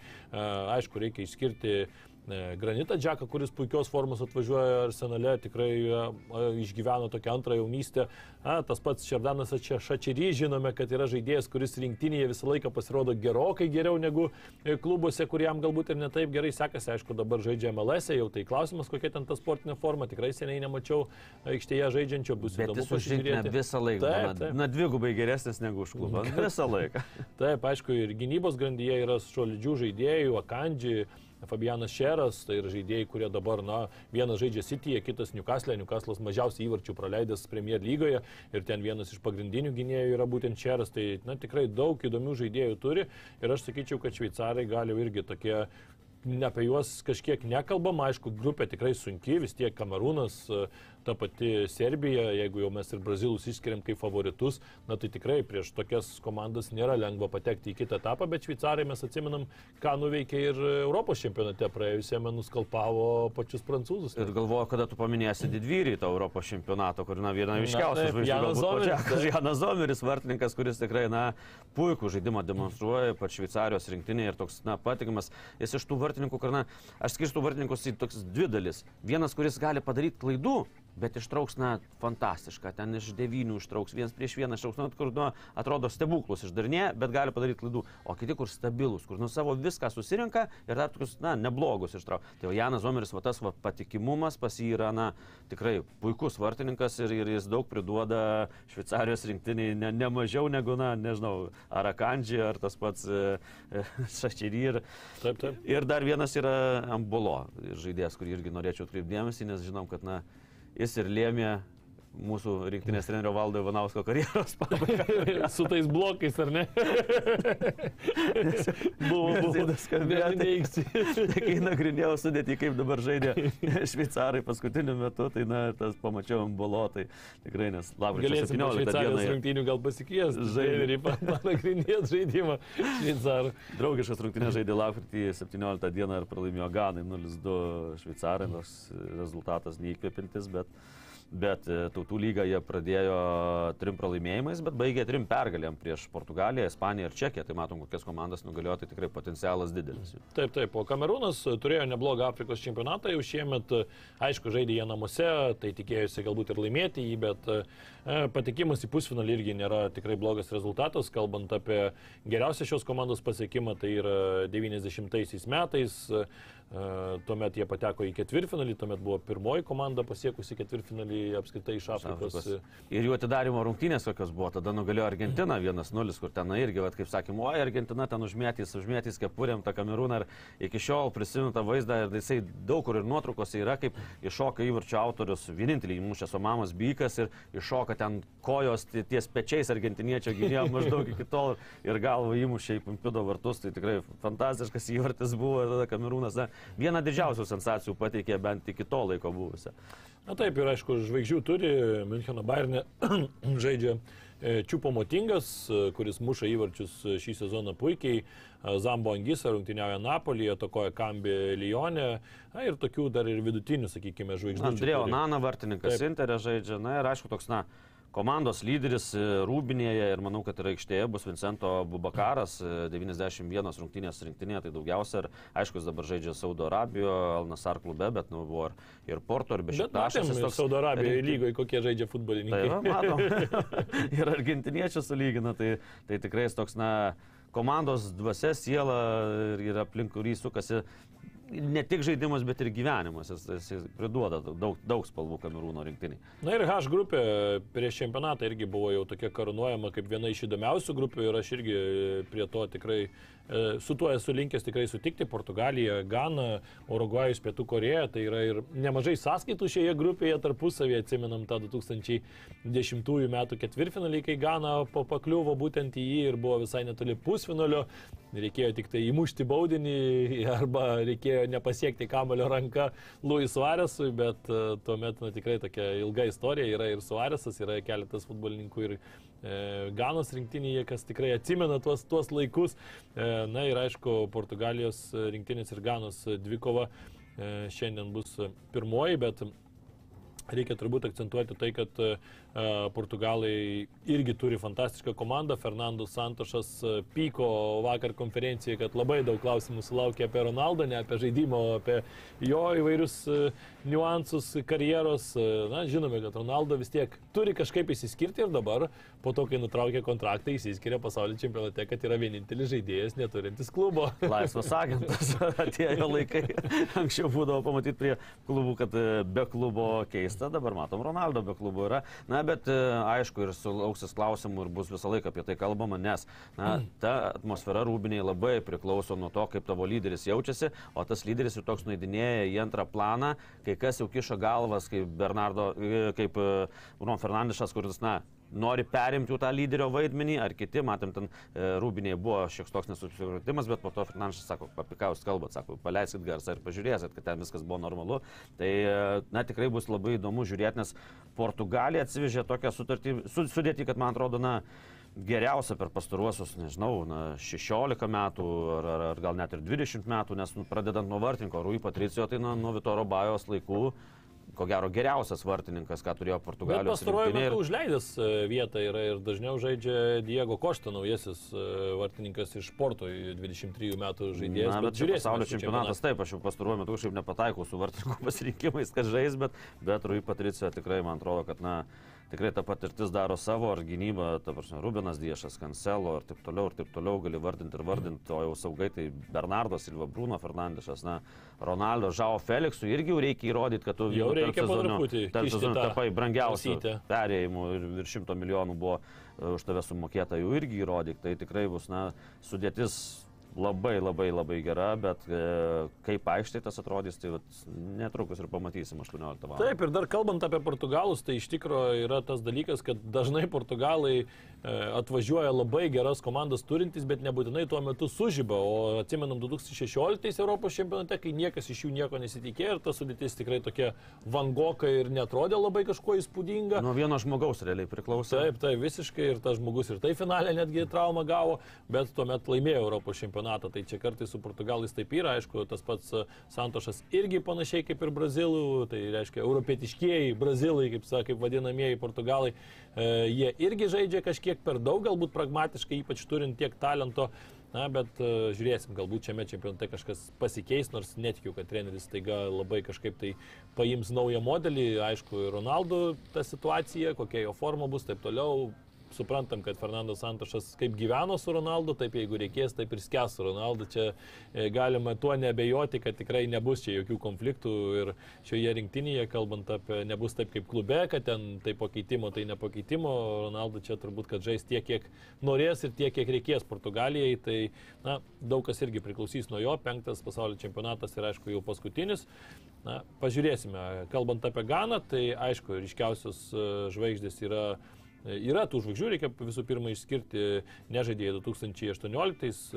aišku, reikia išskirti E, Granitą Džeką, kuris puikios formos atvažiuoja arsenale, tikrai e, išgyveno tokią antrą jaunystę. A, tas pats Šerdanas Šačerį, žinome, kad yra žaidėjas, kuris rinktinėje visą laiką pasirodo gerokai geriau negu e, klubuose, kuriam galbūt ir netaip gerai sekasi. Aišku, dabar žaidžia MLS, jau tai klausimas, kokia ten ta sportinė forma. Tikrai seniai nemačiau aikštėje žaidžiančio, bus įdomu pasižiūrėti. Visą laiką. Taip, taip. Na, dvigubai geresnis negu už klubą. <laughs> Visą laiką. taip, aišku, ir gynybos grandyje yra šolidžių žaidėjų, Akandži. Fabianas Šeras, tai yra žaidėjai, kurie dabar, na, vienas žaidžia Cityje, kitas Newcastle, Newcastle'as mažiausiai įvarčių praleidęs Premier lygoje ir ten vienas iš pagrindinių gynėjų yra būtent Šeras, tai, na, tikrai daug įdomių žaidėjų turi ir aš sakyčiau, kad šveicarai gali irgi tokie apie juos kažkiek nekalbam, aišku, grupė tikrai sunki, vis tiek Kamerūnas, ta pati Serbija, jeigu jau mes ir Brazilus išskiriam kaip favoritus, na tai tikrai prieš tokias komandas nėra lengva patekti į kitą etapą, bet šveicarai mes atsimenam, ką nuveikė ir Europos čempionate praėjusiame nuskalpavo pačius prancūzus. Ir galvoju, kada tu paminėsi didvyrį to Europos čempionato, kur na, viena iškiausių žvaigždžių. Janas Zomeris. <laughs> Janas Zomeris, vartininkas, kuris tikrai, na, puikų žaidimą demonstruoja, pat Šveicarijos rinktinė ir toks, na, patikimas. Jis iš tų vartininkų, kur, na, aš skirstu vartininkus į toks dvi dalis. Vienas, kuris gali padaryti klaidų, bet ištrauks, na, fantastišką, ten iš devynių ištrauks, vienas prieš vieną ištrauks, nu, kur, nu, atrodo stebuklus išdarinė, bet gali padaryti klaidų, o kiti, kur stabilus, kur, nu, savo viską susirinka ir dar tokius, na, neblogus ištrauks. Tai jau Janas Zomeris, va tas va, patikimumas pas jį yra, na, tikrai puikus vartininkas ir, ir jis daug priduoda Šveicarijos rinktiniai, ne, ne mažiau negu, na, nežinau, ar Akandži, ar tas pats e, e, Šačerį. Ir, taip, taip. ir dar vienas yra Ambolo žaidėjas, kurį irgi norėčiau atkreipdėmėsi, nes žinom, kad, na, jis ir lėmė mūsų rinktinės trenerio valdo Ivanausko karjeros <laughs> pabaigą. Su tais blokais, ar ne? buvo, buvo skambėti. <laughs> Kai nagrinėjau sudėti, kaip dabar žaidė <laughs> šveicarai paskutiniu metu, tai na, tas pamačiau ant bolo, tai tikrai nes lapkričio 17 dieną. rungtynių gal pasikvies, žaidė, panagrinėt žaidimą šveicarų. Draugiškas rungtynės žaidė lapkritį 17 dieną ir pralaimėjo Ganai 0-2 šveicarai, nors rezultatas neįkvėpintis, bet bet e, tautų lygą jie pradėjo trim pralaimėjimais, bet baigė trim pergalėm prieš Portugaliją, Ispaniją ir Čekiją. Tai matom, kokias komandas nugalėjo, tai tikrai potencialas didelis. Taip, taip, o Kamerūnas turėjo neblogą Afrikos čempionatą, jau šiemet, aišku, žaidė jie namuose, tai tikėjusi galbūt ir laimėti jį, bet e, patikimas į pusfinalį irgi nėra tikrai blogas rezultatas, kalbant apie geriausią šios komandos pasiekimą, tai yra 90 metais E, Tuomet jie pateko į ketvirtfinalį, tuomet buvo pirmoji komanda pasiekusi ketvirtfinalį apskritai iš Afrikos. Afrikos. Ir jų atidarimo rungtynės kokios buvo, tada nugalėjo Argentina 1-0, kur ten irgi, vat, kaip sakėm, oi, Argentina ten užmėtys, užmėtys kepurėm tą kamerūną ir iki šiol prisimenu tą vaizdą ir jisai daug kur ir nuotraukose yra, kaip iššoka įvarčio autorius, vienintelį įmušęs Omamas Bykas ir iššoka ten kojos tie- ties pečiais argentiniečio gynėjo <laughs> maždaug iki tol ir galva įmušė į Pumpido vartus, tai tikrai fantastiškas įvartis buvo tada kamerūnas. Na, Vieną didžiausių sensacijų pateikė bent iki to laiko buvusią. Na taip, ir aišku, žvaigždžių turi, Müncheno Bayernė <clears throat> žaidžia e, Čiupo Motingas, e, kuris muša įvarčius e, šį sezoną puikiai, Zambo Angisa rungtyniauja Napolyje, tokoja Kambi Lyonė, na ir tokių dar ir vidutinių, sakykime, žvaigždžių. Andrėjo Nana vartininkas. Interė žaidžia, na ir aišku toks, na, komandos lyderis e, Rūbinėje ir manau, kad ir aikštėje bus Vincento Bubakaras, e, 91 rungtynės rinktinėje, tai daugiausia ir aišku, jis dabar žaidžia Saudo Arabijoje, Alnasar klube, bet nu, buvo ir, ir Porto, ir Bet Bešiktašas. matėm, Saudo Arabijoje lygoje, kokie žaidžia futbolininkai. Tai matom. <laughs> <laughs> ir argentiniečių sulygina, tai, tai tikrai jis toks, na, komandos dvasia, siela ir, ir aplink kurį sukasi ne tik žaidimas, bet ir gyvenimas. Jis, jis priduoda daug, daug spalvų kamerūno rinktiniai. Na ir H grupė prieš čempionatą irgi buvo jau tokia karūnuojama kaip viena iš įdomiausių grupių ir aš irgi prie to tikrai su tuo esu linkęs tikrai sutikti. Portugalija, Gana, Urugvajus, Pietų Koreja, tai yra ir nemažai sąskaitų šioje grupėje tarpusavėje, atsimenam tą 2010 metų ketvirtfinalį, kai Gana pa- pakliuvo būtent į jį ir buvo visai netoli pusfinalio. Reikėjo tik tai įmušti baudinį <laughs> arba reikėjo nepasiekti kamulio ranka Luis Suarezui, bet uh, tuomet na, tikrai tokia ilga istorija yra ir Suarezas, yra keletas futbolininkų ir e, Ganos rinktinėje, kas tikrai atsimena tuos, tuos laikus. E, na ir aišku, Portugalijos rinktinės ir Ganos dvikova e, šiandien bus pirmoji, bet Reikia turbūt akcentuoti tai, kad e, Portugalai irgi turi fantastišką komandą. Fernando Santošas e, pyko vakar konferencijoje, kad labai daug klausimų sulaukė apie Ronaldą, ne apie žaidimą, o apie jo įvairius e, niuansus karjeros. E, Na, žinome, kad Ronaldo vis tiek turi kažkaip įsiskirti ir dabar, po to, kai nutraukė kontraktą, įsiskiria pasaulio čempionate, kad yra vienintelis žaidėjas neturintis klubo. <laughs> Laisvas agentas, <laughs> atėjo laikai. Anksčiau būdavo pamatyti prie klubų, kad e, be klubo keista, dabar matom, Ronaldo be klubo yra. Na, bet e, aišku, ir sulauksis klausimų ir bus visą laiką apie tai kalbama, nes na, ta atmosfera rūbiniai labai priklauso nuo to, kaip tavo lyderis jaučiasi, o tas lyderis ir toks nuėdinėja į antrą planą, kai kas jau kiša galvas, kaip Bernardo, e, kaip Bruno Fernandešas, kuris, na, nori perimti tą lyderio vaidmenį, ar kiti, matėm, ten e, rūbinėje buvo šiek toks nesusipratimas, bet po to Fernandas sako, papikaus kalbat, sako, paleiskit garsą ir pažiūrėsit, kad ten viskas buvo normalu. Tai, e, na, tikrai bus labai įdomu žiūrėti, nes Portugalija atsivežė tokią sutartį, su, sudėtį, kad man atrodo, na, geriausia per pastaruosius, nežinau, na, 16 metų ar, ar, ar gal net ir 20 metų, nes nu, pradedant nuo vartininko, Rui Patricijo, tai na, nuo Vitoro Bajos laikų, ko gero geriausias vartininkas, ką turėjo Bet Portugalijos pastaruoju metu Ir- užleidęs e, vietą yra ir dažniau žaidžia Diego Košta, naujasis e, vartininkas iš Porto, 23 metų žaidėjas. Na, bet čia žiūrėsime pasaulio čempionatas, taip, aš jau pastaruoju metu kažkaip nepataikau su vartininkų <laughs> pasirinkimais, kad žais, bet, bet Rui Patricija tikrai man atrodo, kad, na, tikrai ta patirtis daro savo, ar gynyba, ta prasme, Rubinas Diešas, Kancelo ir taip toliau, ir taip toliau gali vardinti ir vardinti, o jau saugai tai Bernardo Silva, Bruno Fernandešas, na, Ronaldo, Žao Felixui irgi jau reikia įrodyti, kad tu Jau reikia tarp kišti sezonų tapai brangiausių perėjimų ir virš šimto milijonų buvo e, už tave sumokėta, jau irgi įrodyk, tai tikrai bus, na, sudėtis labai labai labai gera, bet e, kaip aikštė tas atrodys, tai vat, netrukus ir pamatysim 18 val. Taip, ir dar kalbant apie portugalus, tai iš tikrųjų yra tas dalykas, kad dažnai portugalai e, atvažiuoja labai geras komandas turintys, bet nebūtinai tuo metu sužyba. O atsimenam 2016 Europos čempionate, kai niekas iš jų nieko nesitikėjo ir ta sudėtis tikrai tokia vangoka ir netrodė labai kažkuo įspūdinga. Nuo vieno žmogaus realiai priklauso. Taip, tai visiškai ir tas žmogus ir tai finalė netgi traumą gavo, bet tuomet laimėjo Europos čempionatą. Tai čia kartais su portugalais taip yra, aišku, tas pats e, Santošas irgi panašiai kaip ir brazilų, tai reiškia europietiškieji brazilai, kaip, sa- kaip vadinamieji portugalai, e, jie irgi žaidžia kažkiek per daug, galbūt pragmatiškai, ypač turint tiek talento. Na, bet uh, žiūrėsim, galbūt šiame čempionate kažkas pasikeis, nors netikiu, kad treneris taiga labai kažkaip tai paims naują modelį. Aišku, Ronaldo ta situacija, kokia jo forma bus, taip toliau. Suprantam, kad Fernandas Santošas kaip gyveno su Ronaldu, taip jeigu reikės, taip ir skęs su Ronaldu. Čia e, galima tuo nebejoti, kad tikrai nebus čia jokių konfliktų ir šioje rinktinėje, kalbant apie, nebus taip kaip klube, kad ten tai pakeitimo, tai nepakeitimo. Ronaldu čia turbūt, kad žais tiek, kiek norės ir tiek, kiek reikės Portugalijai. Tai na, daug kas irgi priklausys nuo jo. Penktas pasaulio čempionatas yra aišku jau paskutinis. Na, pažiūrėsime. Kalbant apie Ganą, tai aišku, ryškiausios e, žvaigždės yra Yra tų žvaigždžių, reikia visų pirma išskirti, nežaidėjai 2018,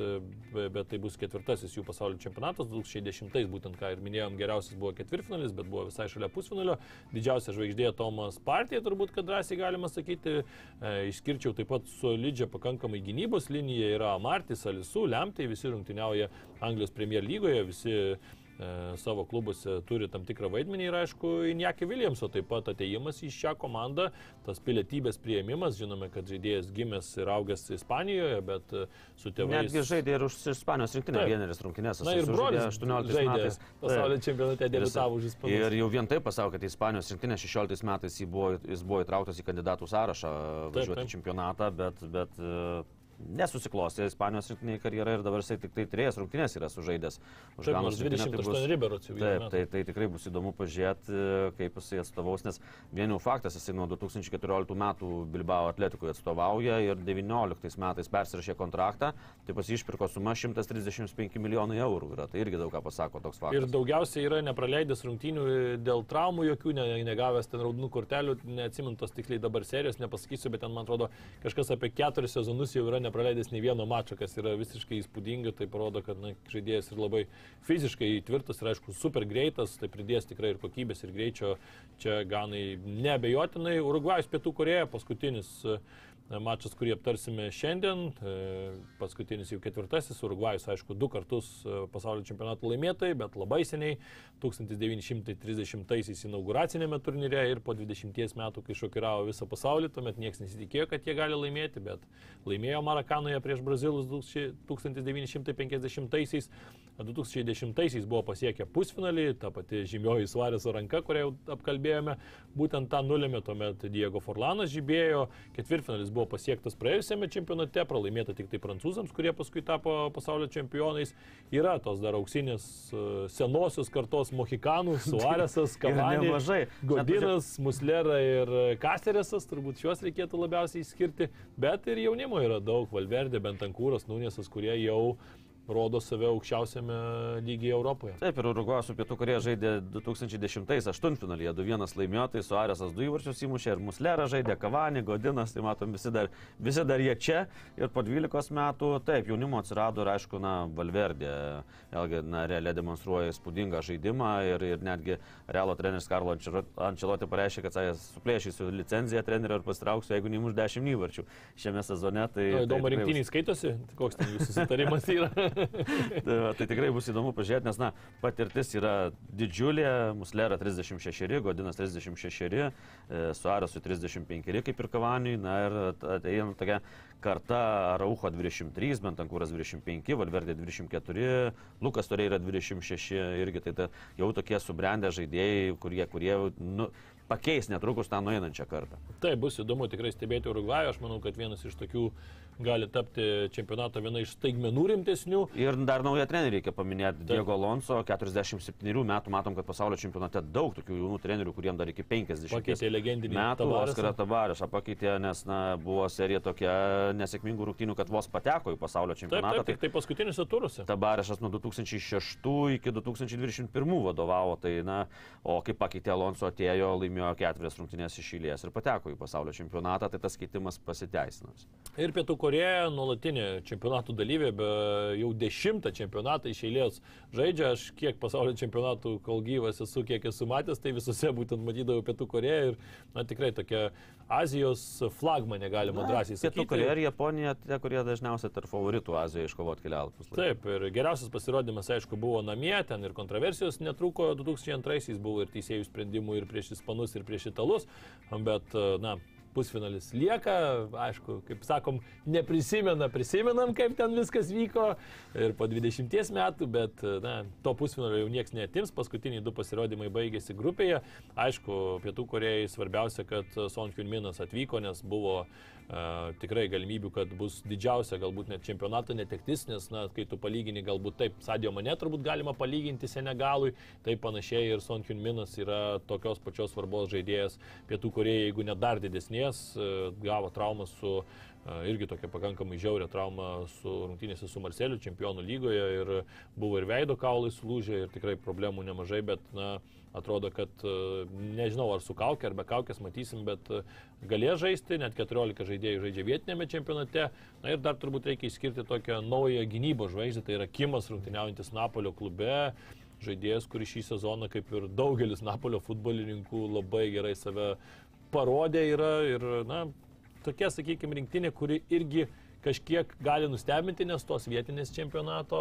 bet tai bus ketvirtasis jų pasaulio čempionatas, 2010 būtent, ką ir minėjom, geriausias buvo ketvirtfinalis, bet buvo visai šalia pusfinalio. Didžiausia žvaigždė Tomas Partija, turbūt, kad drąsiai galima sakyti. E, išskirčiau taip pat solidžią pakankamai gynybos liniją, yra Martis, Alisu, Lemtai, visi rungtyniauja Anglijos Premier lygoje, visi E, savo klubuose turi tam tikrą vaidmenį ir aišku, Injaki Williamso taip pat ateimas į šią komandą, tas pilietybės prieimimas, žinome, kad žaidėjas gimęs ir augęs Ispanijoje, bet e, su tėvais. Netgi žaidė ir už Ispanijos rinktinę vieneris rungtynės. Na ir brolis 18 metais pasaulio čempionate debitavo už Ispaniją. Ir jau vien tai pasako, kad Ispanijos rinktinė 16 metais jis buvo, jis buvo įtrauktas į kandidatų sąrašą važiuoti taip, taip. čempionatą, bet, bet nesusiklostė Ispanijos rinktinėje karjerą ir dabar jisai tik tai turėjęs rungtynės yra sužaidęs. Už taip, Ganos rinktinę tai bus Riberots jau. Taip, tai, tai tikrai bus įdomu pažiūrėti, kaip jisai atstovaus, nes vien jau faktas, jisai nuo 2014 metų Bilbao atletikui atstovauja ir 2019 metais persirašė kontraktą, tai pas išpirko suma 135 milijonai eurų yra, tai irgi daug ką pasako toks faktas. Ir daugiausiai yra nepraleidęs rungtynių dėl traumų jokių, ne, negavęs ten raudonų kortelių, neatsimintos tikliai dabar serijos, nepasakysiu, bet ten man atrodo kažkas apie keturis sezonus jau yra nepraleidęs nei vieno mačo, kas yra visiškai įspūdinga, tai parodo, kad na, žaidėjas ir labai fiziškai tvirtas ir aišku super greitas, tai pridės tikrai ir kokybės ir greičio čia ganai nebejotinai. Urugvajus Pietų Koreja paskutinis uh, mačas, kurį aptarsime šiandien. E, paskutinis jau ketvirtasis, Urugvajus, aišku, du kartus e, pasaulio čempionato laimėtojai, bet labai seniai, 1930-aisiais inauguracinėme turnyre ir po 20 metų, kai šokiravo visą pasaulį, tuomet niekas nesitikėjo, kad jie gali laimėti, bet laimėjo Marakanoje prieš Brazilus 1950-aisiais. 2010-aisiais buvo pasiekę pusfinalį, ta pati žymioji Svarėso ranka, kurią jau apkalbėjome, būtent tą nulėmė tuomet Diego Forlanas žibėjo, ketvirtfinalis buvo pasiektas praėjusiame čempionate, pralaimėta tik tai prancūzams, kurie paskui tapo pasaulio čempionais. Yra tos dar auksinės e, senosios kartos mohikanų, <laughs> Suarėsas, Kavanė, Godinas, Muslera ir Kaseresas, turbūt šiuos reikėtų labiausiai išskirti, bet ir jaunimo yra daug, Valverdė, Bentankūras, Nūnėsas, kurie jau rodo save aukščiausiame lygyje Europoje. Taip, ir Urugvajus su Pietų Korėja žaidė 2010 aštuntfinalyje, 2-1 laimėjo, tai su Aresas du įvarčius įmušė ir Muslera žaidė, Kavanį, Godinas, tai matom visi dar, visi dar jie čia ir po 12 metų, taip, jaunimo atsirado ir aišku, na, Valverdė, vėlgi, na, realiai demonstruoja įspūdingą žaidimą ir, ir netgi Realo treneris Karlo Ančelotė pareiškė, kad sakė, suplėšysiu licenciją trenerio ir pasitrauksiu, jeigu neįmuš 10 įvarčių šiame sezone. Tai, tai įdomu, tai, rinktiniai skaitosi, koks ten jūsų susitarimas yra. <laughs> <laughs> tai, va, tai tikrai bus įdomu pažiūrėti, nes, na, patirtis yra didžiulė, Muslera 36, Godinas 36, e, Suarasui 35, kaip ir Kavaniui, na ir ateina tokia karta Raucho 23, Bentankūras 25, Valverdė 24, Lukas Torė yra 26 irgi, tai ta, jau tokie subrendę žaidėjai, kurie, kurie nu, pakeis netrukus tą nueinančią kartą. Tai bus įdomu tikrai stebėti Urugvajų, aš manau, kad vienas iš tokių gali tapti čempionato viena iš staigmenų rimtesnių. Ir dar naują trenerį reikia paminėti. Taip. Diego Alonso, 47 metų, matom, kad pasaulio čempionate daug tokių jaunų trenerių, kuriems dar iki 50 pakeitė legendinį metų. Oskarą Tavarešą pakeitė, nes na, buvo serija tokia nesėkmingų rungtynių, kad vos pateko į pasaulio čempionatą. Taip, taip, tai, tai paskutiniuose turuose. Tavarešas nuo 2006 iki 2021 vadovavo, tai na, o kai pakeitė Alonso atėjo, laimėjo ketverias rungtynės iš eilės ir pateko į pasaulio čempionatą, tai tas keitimas pasiteisinas. Ir Pietų Koreja nuolatinė čempionatų dalyvė, be jau dešimtą čempionatą iš eilės žaidžia. Aš kiek pasaulio čempionatų, kol gyvas esu, kiek esu matęs, tai visose būtent matydavau Pietų Koreją ir na, tikrai tokia Azijos flagmanė galima na, drąsiai sakyti. Pietų Koreja ir Japonija, tie, kurie dažniausiai tarp favoritų Azijoje iškovoti kelialapius. Taip, ir geriausias pasirodymas, aišku, buvo namie, ten ir kontroversijos netruko, 2002-aisiais buvo ir teisėjų sprendimų ir prieš ispanus, ir prieš italus, bet, na, pusfinalis lieka, aišku, kaip sakom, neprisimena, prisimenam, kaip ten viskas vyko ir po 20 metų, bet na, to pusfinalio jau niekas netims, paskutiniai du pasirodymai baigėsi grupėje. Aišku, Pietų Korejai svarbiausia, kad Son Hyunminas atvyko, nes buvo Uh, tikrai galimybių, kad bus didžiausia galbūt net čempionato netektis, nes, na, kai tu palygini, galbūt taip, Sadio mane turbūt galima palyginti Senegalui, taip panašiai ir Son Hyunminas yra tokios pačios svarbos žaidėjas Pietų Korejai, jeigu net dar didesnės, uh, gavo traumą su uh, irgi tokia pakankamai žiauria trauma su rungtynėse su Marseliu čempionų lygoje ir buvo ir veido kaulai sulūžę ir tikrai problemų nemažai, bet, na, atrodo, kad nežinau ar su kaukė ar be kaukės matysim, bet galės žaisti, net 14 žaidėjų žaidžia vietinėme čempionate. Na ir dar turbūt reikia išskirti tokią naują gynybos žvaigždę, tai yra Kimas rungtyniaujantis Napolio klube. Žaidėjas, kuris šį sezoną, kaip ir daugelis Napolio futbolininkų, labai gerai save parodė yra ir, na, tokia, sakykime, rinktinė, kuri irgi uh, kažkiek gali nustebinti, nes tos vietinės čempionato,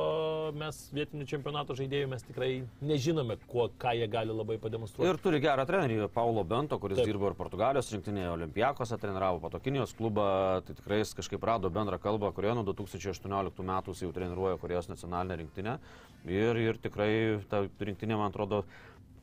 mes vietinių čempionato žaidėjų mes tikrai nežinome, kuo, ką jie gali labai pademonstruoti. Ir turi gerą trenerį, Paulo Bento, kuris Taip. dirbo ir Portugalijos rinktinėje, Olimpijakose treniravo Patokinijos klubą, tai tikrai jis kažkaip rado bendrą kalbą, kurioje nuo 2018 metų jau treniruoja Korejos nacionalinę rinktinę. Ir, ir tikrai ta rinktinė, man atrodo,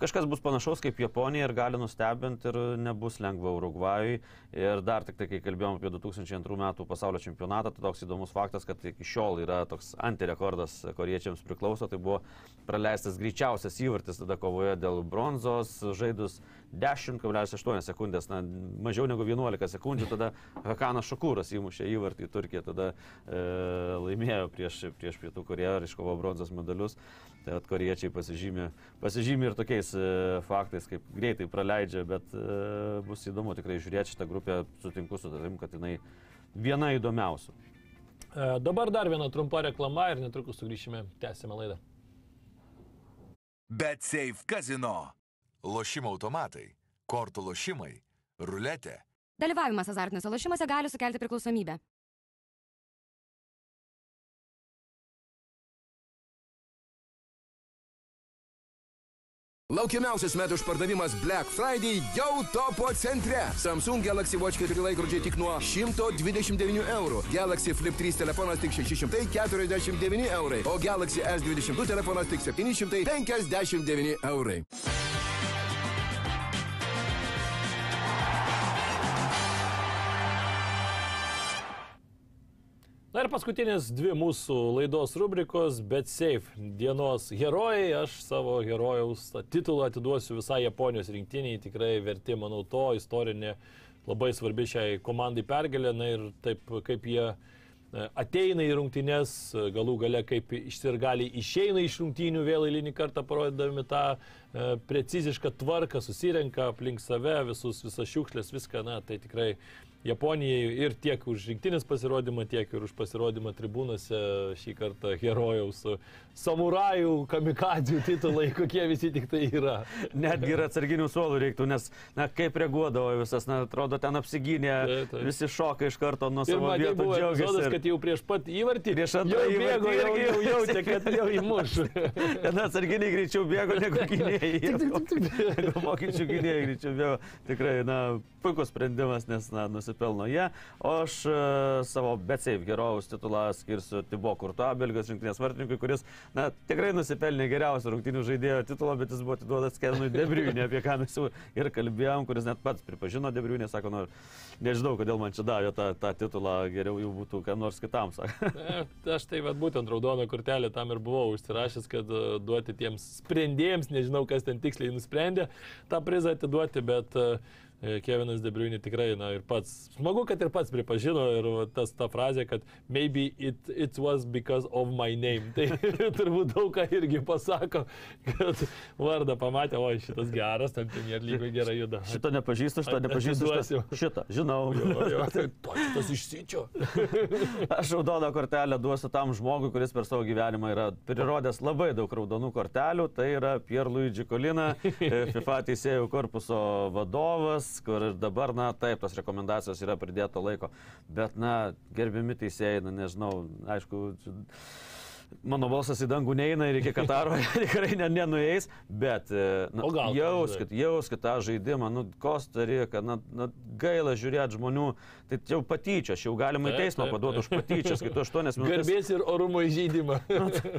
kažkas bus panašaus kaip Japonija ir gali nustebinti ir nebus lengva Urugvajui. Ir dar tik tai, kai kalbėjom apie 2002 metų pasaulio čempionatą, tai toks įdomus faktas, kad iki šiol yra toks antirekordas koriečiams priklauso, tai buvo praleistas greičiausias įvartis tada kovoje dėl bronzos, žaidus 10,8 sekundės, na, mažiau negu 11 sekundžių, tada Hakanas Šakūras įmušė įvartį į Turkiją, tada e, laimėjo prieš, prieš Pietų Koreją ir iškovo bronzos medalius. Tai at koriečiai pasižymė, pasižymė ir tokiais e, faktais, kaip greitai praleidžia, bet e, bus įdomu tikrai žiūrėti šitą grupę, sutinku su tavim, kad jinai viena įdomiausių. E, dabar dar viena trumpa reklama ir netrukus sugrįšime, tęsime laidą. Bet Safe Casino. Lošimo automatai, kortų lošimai, ruletė. Dalyvavimas azartiniuose lošimuose gali sukelti priklausomybę. Laukiamiausias metų išpardavimas Black Friday jau topo centre. Samsung Galaxy Watch 4 laikrodžiai tik nuo 129 eurų. Galaxy Flip 3 telefonas tik 649 eurai. O Galaxy S22 telefonas tik 759 eurai. Na ir paskutinės dvi mūsų laidos rubrikos, bet safe dienos herojai. Aš savo herojaus titulą atiduosiu visai Japonijos rinktiniai, tikrai verti, manau, to istorinė labai svarbi šiai komandai pergalė. Na ir taip, kaip jie e, ateina į rungtynes, galų gale kaip išsirgali išeina iš rungtynių, vėl eilinį kartą parodydami tą e, precizišką tvarką, susirenka aplink save visus, visas šiukšlės, viską, na, tai tikrai Japonijai ir tiek už rinktinės pasirodymą, tiek ir už pasirodymą tribūnose šį kartą herojaus samurajų, kamikadzių titulai, kokie visi tik tai yra. Netgi ir atsarginių suolų reiktų, nes, na, kaip reaguodavo visas, na, atrodo, ten apsigynė, tai, tai. visi šoka iš karto nuo savo vietų. Buvo epizodas, kad jau prieš pat įvartį, prieš antrą įvartį, jau, jau, jau <laughs> jautė, kad jau įmuš. <laughs> Ten atsarginiai greičiau bėgo negu <laughs> gynėjai. Vokiečių gynėjai greičiau bėgo. Tikrai, na, puikus sprendimas, nes, na, nusipirko nusipelno jie, o aš uh, savo Betsafe herojaus titulą skirsiu Tibo Kurto, belgijos rinktinės vartininkui, kuris, na, tikrai nusipelnė geriausio rungtinių žaidėjo titulo, bet jis buvo atiduotas Kenui Debriūnė, apie ką mes jau ir kalbėjom, kuris net pats pripažino Debriūnė, sako, nu, nežinau, kodėl man čia davė tą, tą titulą, geriau jau būtų kam nors kitam, sako. <laughs> aš tai vad būtent raudoną kortelę tam ir buvau užsirašęs, kad uh, duoti tiems sprendėjams, nežinau, kas ten tiksliai nusprendė tą prizą atiduoti, bet uh, E, Kevinas Debriuni tikrai, na ir pats, smagu, kad ir pats pripažino ir tas ta frazė, kad maybe it, it was because of my name. <laughs> Tai turbūt daug ką irgi pasako, kad vardą pamatė, o šitas geras, ten Premier lygoje gerai juda. Šitą nepažįstu, šitą nepažįstu. Šitą, šitą žinau. Jo, jo, tai to šitas išsičio. <laughs> Aš raudoną kortelę duosiu tam žmogui, kuris per savo gyvenimą yra prirodęs labai daug raudonų kortelių. Tai yra Pierluigi Kolina, <laughs> FIFA teisėjų korpuso vadovas kur ir dabar, na, taip, tos rekomendacijos yra pridėto laiko, bet, na, gerbiami teisėjai, na, nežinau, aišku, mano balsas į dangų neina ir iki Kataro <laughs> tikrai ne, nenueis, bet e, na, gal, jauskit, jauskit tą žaidimą, nu, Kostarika, na, na, gaila žiūrėti žmonių, tai jau patyčia, aš jau galima į teismą paduoti už patyčias, kai tu 8 minutės. Garbės ir orumo įžeidimą.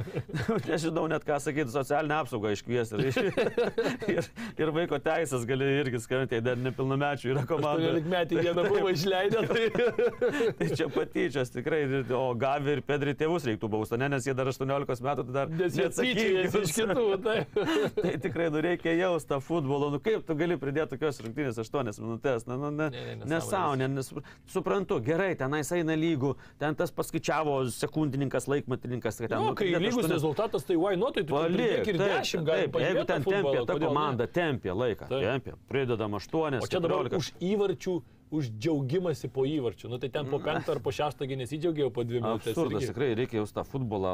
<laughs> Nežinau net ką sakyti, socialinę apsaugą iškviesti. Ir, <laughs> ir, ir vaiko teisės gali irgi skambinti, jei dar nepilnamečių yra komanda. 18 metai vieną buvo išleidę. Tai... Tai čia patyčias tikrai, o Gavi ir Pedri tėvus reiktų bausti, ne, nes jie dar 18 metų, tai dar tyčiojasi iš kitų. Tai. <laughs> tai tikrai, nu reikia jausti tą futbolą, nu kaip tu gali pridėti tokios rungtynės 8 minutės, na, na, na, Ne, ne, nesąmonė, ne, nes, suprantu, gerai, tenais eina lygų, ten tas paskaičiavo sekundininkas, laikmatininkas, kad ten... Nu, nu, kai lygus aštuoni- rezultatas, tai why not, tai tu Palik, ir taip, 10 gali taip, jeigu ten tempė, ta komanda tempė laiką, Taip. tempė, pridedam 8, O čia dabar 14. už įvarčių, už džiaugimąsi po įvarčių. Nu tai ten po penktą ar po šeštą nesidžiaugiau po dvi minutės. Absurdas, irgi. tikrai reikia jau tą futbolą,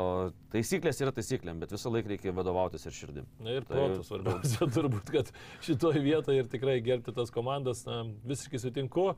taisyklės yra taisyklėm, bet visą laiką reikia vadovautis ir širdim. Na ir Tai- protų svarbiausia <laughs> turbūt, kad šitoje vietoje ir tikrai gerbti tas komandas, na, visiškai sutinku.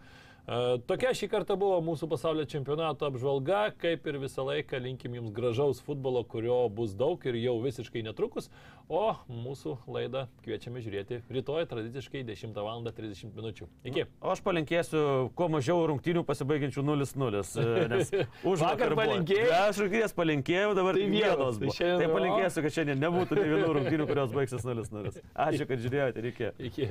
Tokia šį kartą buvo mūsų pasaulio čempionato apžvalga, kaip ir visą laiką linkim jums gražaus futbolo, kurio bus daug ir jau visiškai netrukus, o mūsų laidą kviečiame žiūrėti rytoj tradiciškai 10 val. 30 min. Iki. O aš palinkėsiu kuo mažiau rungtynių pasibaigiančių 0-0, e, <laughs> už Vakar palinkėjai? Aš rungtynės palinkėjau, dabar Tai vienos, tai šiandien- Tai palinkėsiu, kad šiandien nebūtų nei vienų <laughs> rungtynių, kurios baigsis 0-0. Ačiū, kad žiūrėjote, reikia. Iki.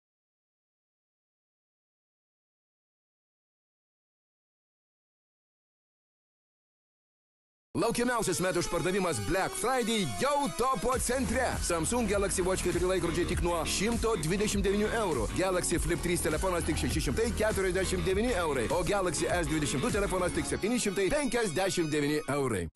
Laukiamiausias metų išpardavimas Black Friday jau topo centre. Samsung Galaxy Watch 4 laikrodžiai tik nuo 129 eurų. Galaxy Flip 3 telefonas tik 649 eurai. O Galaxy S22 telefonas tik 759 eurai.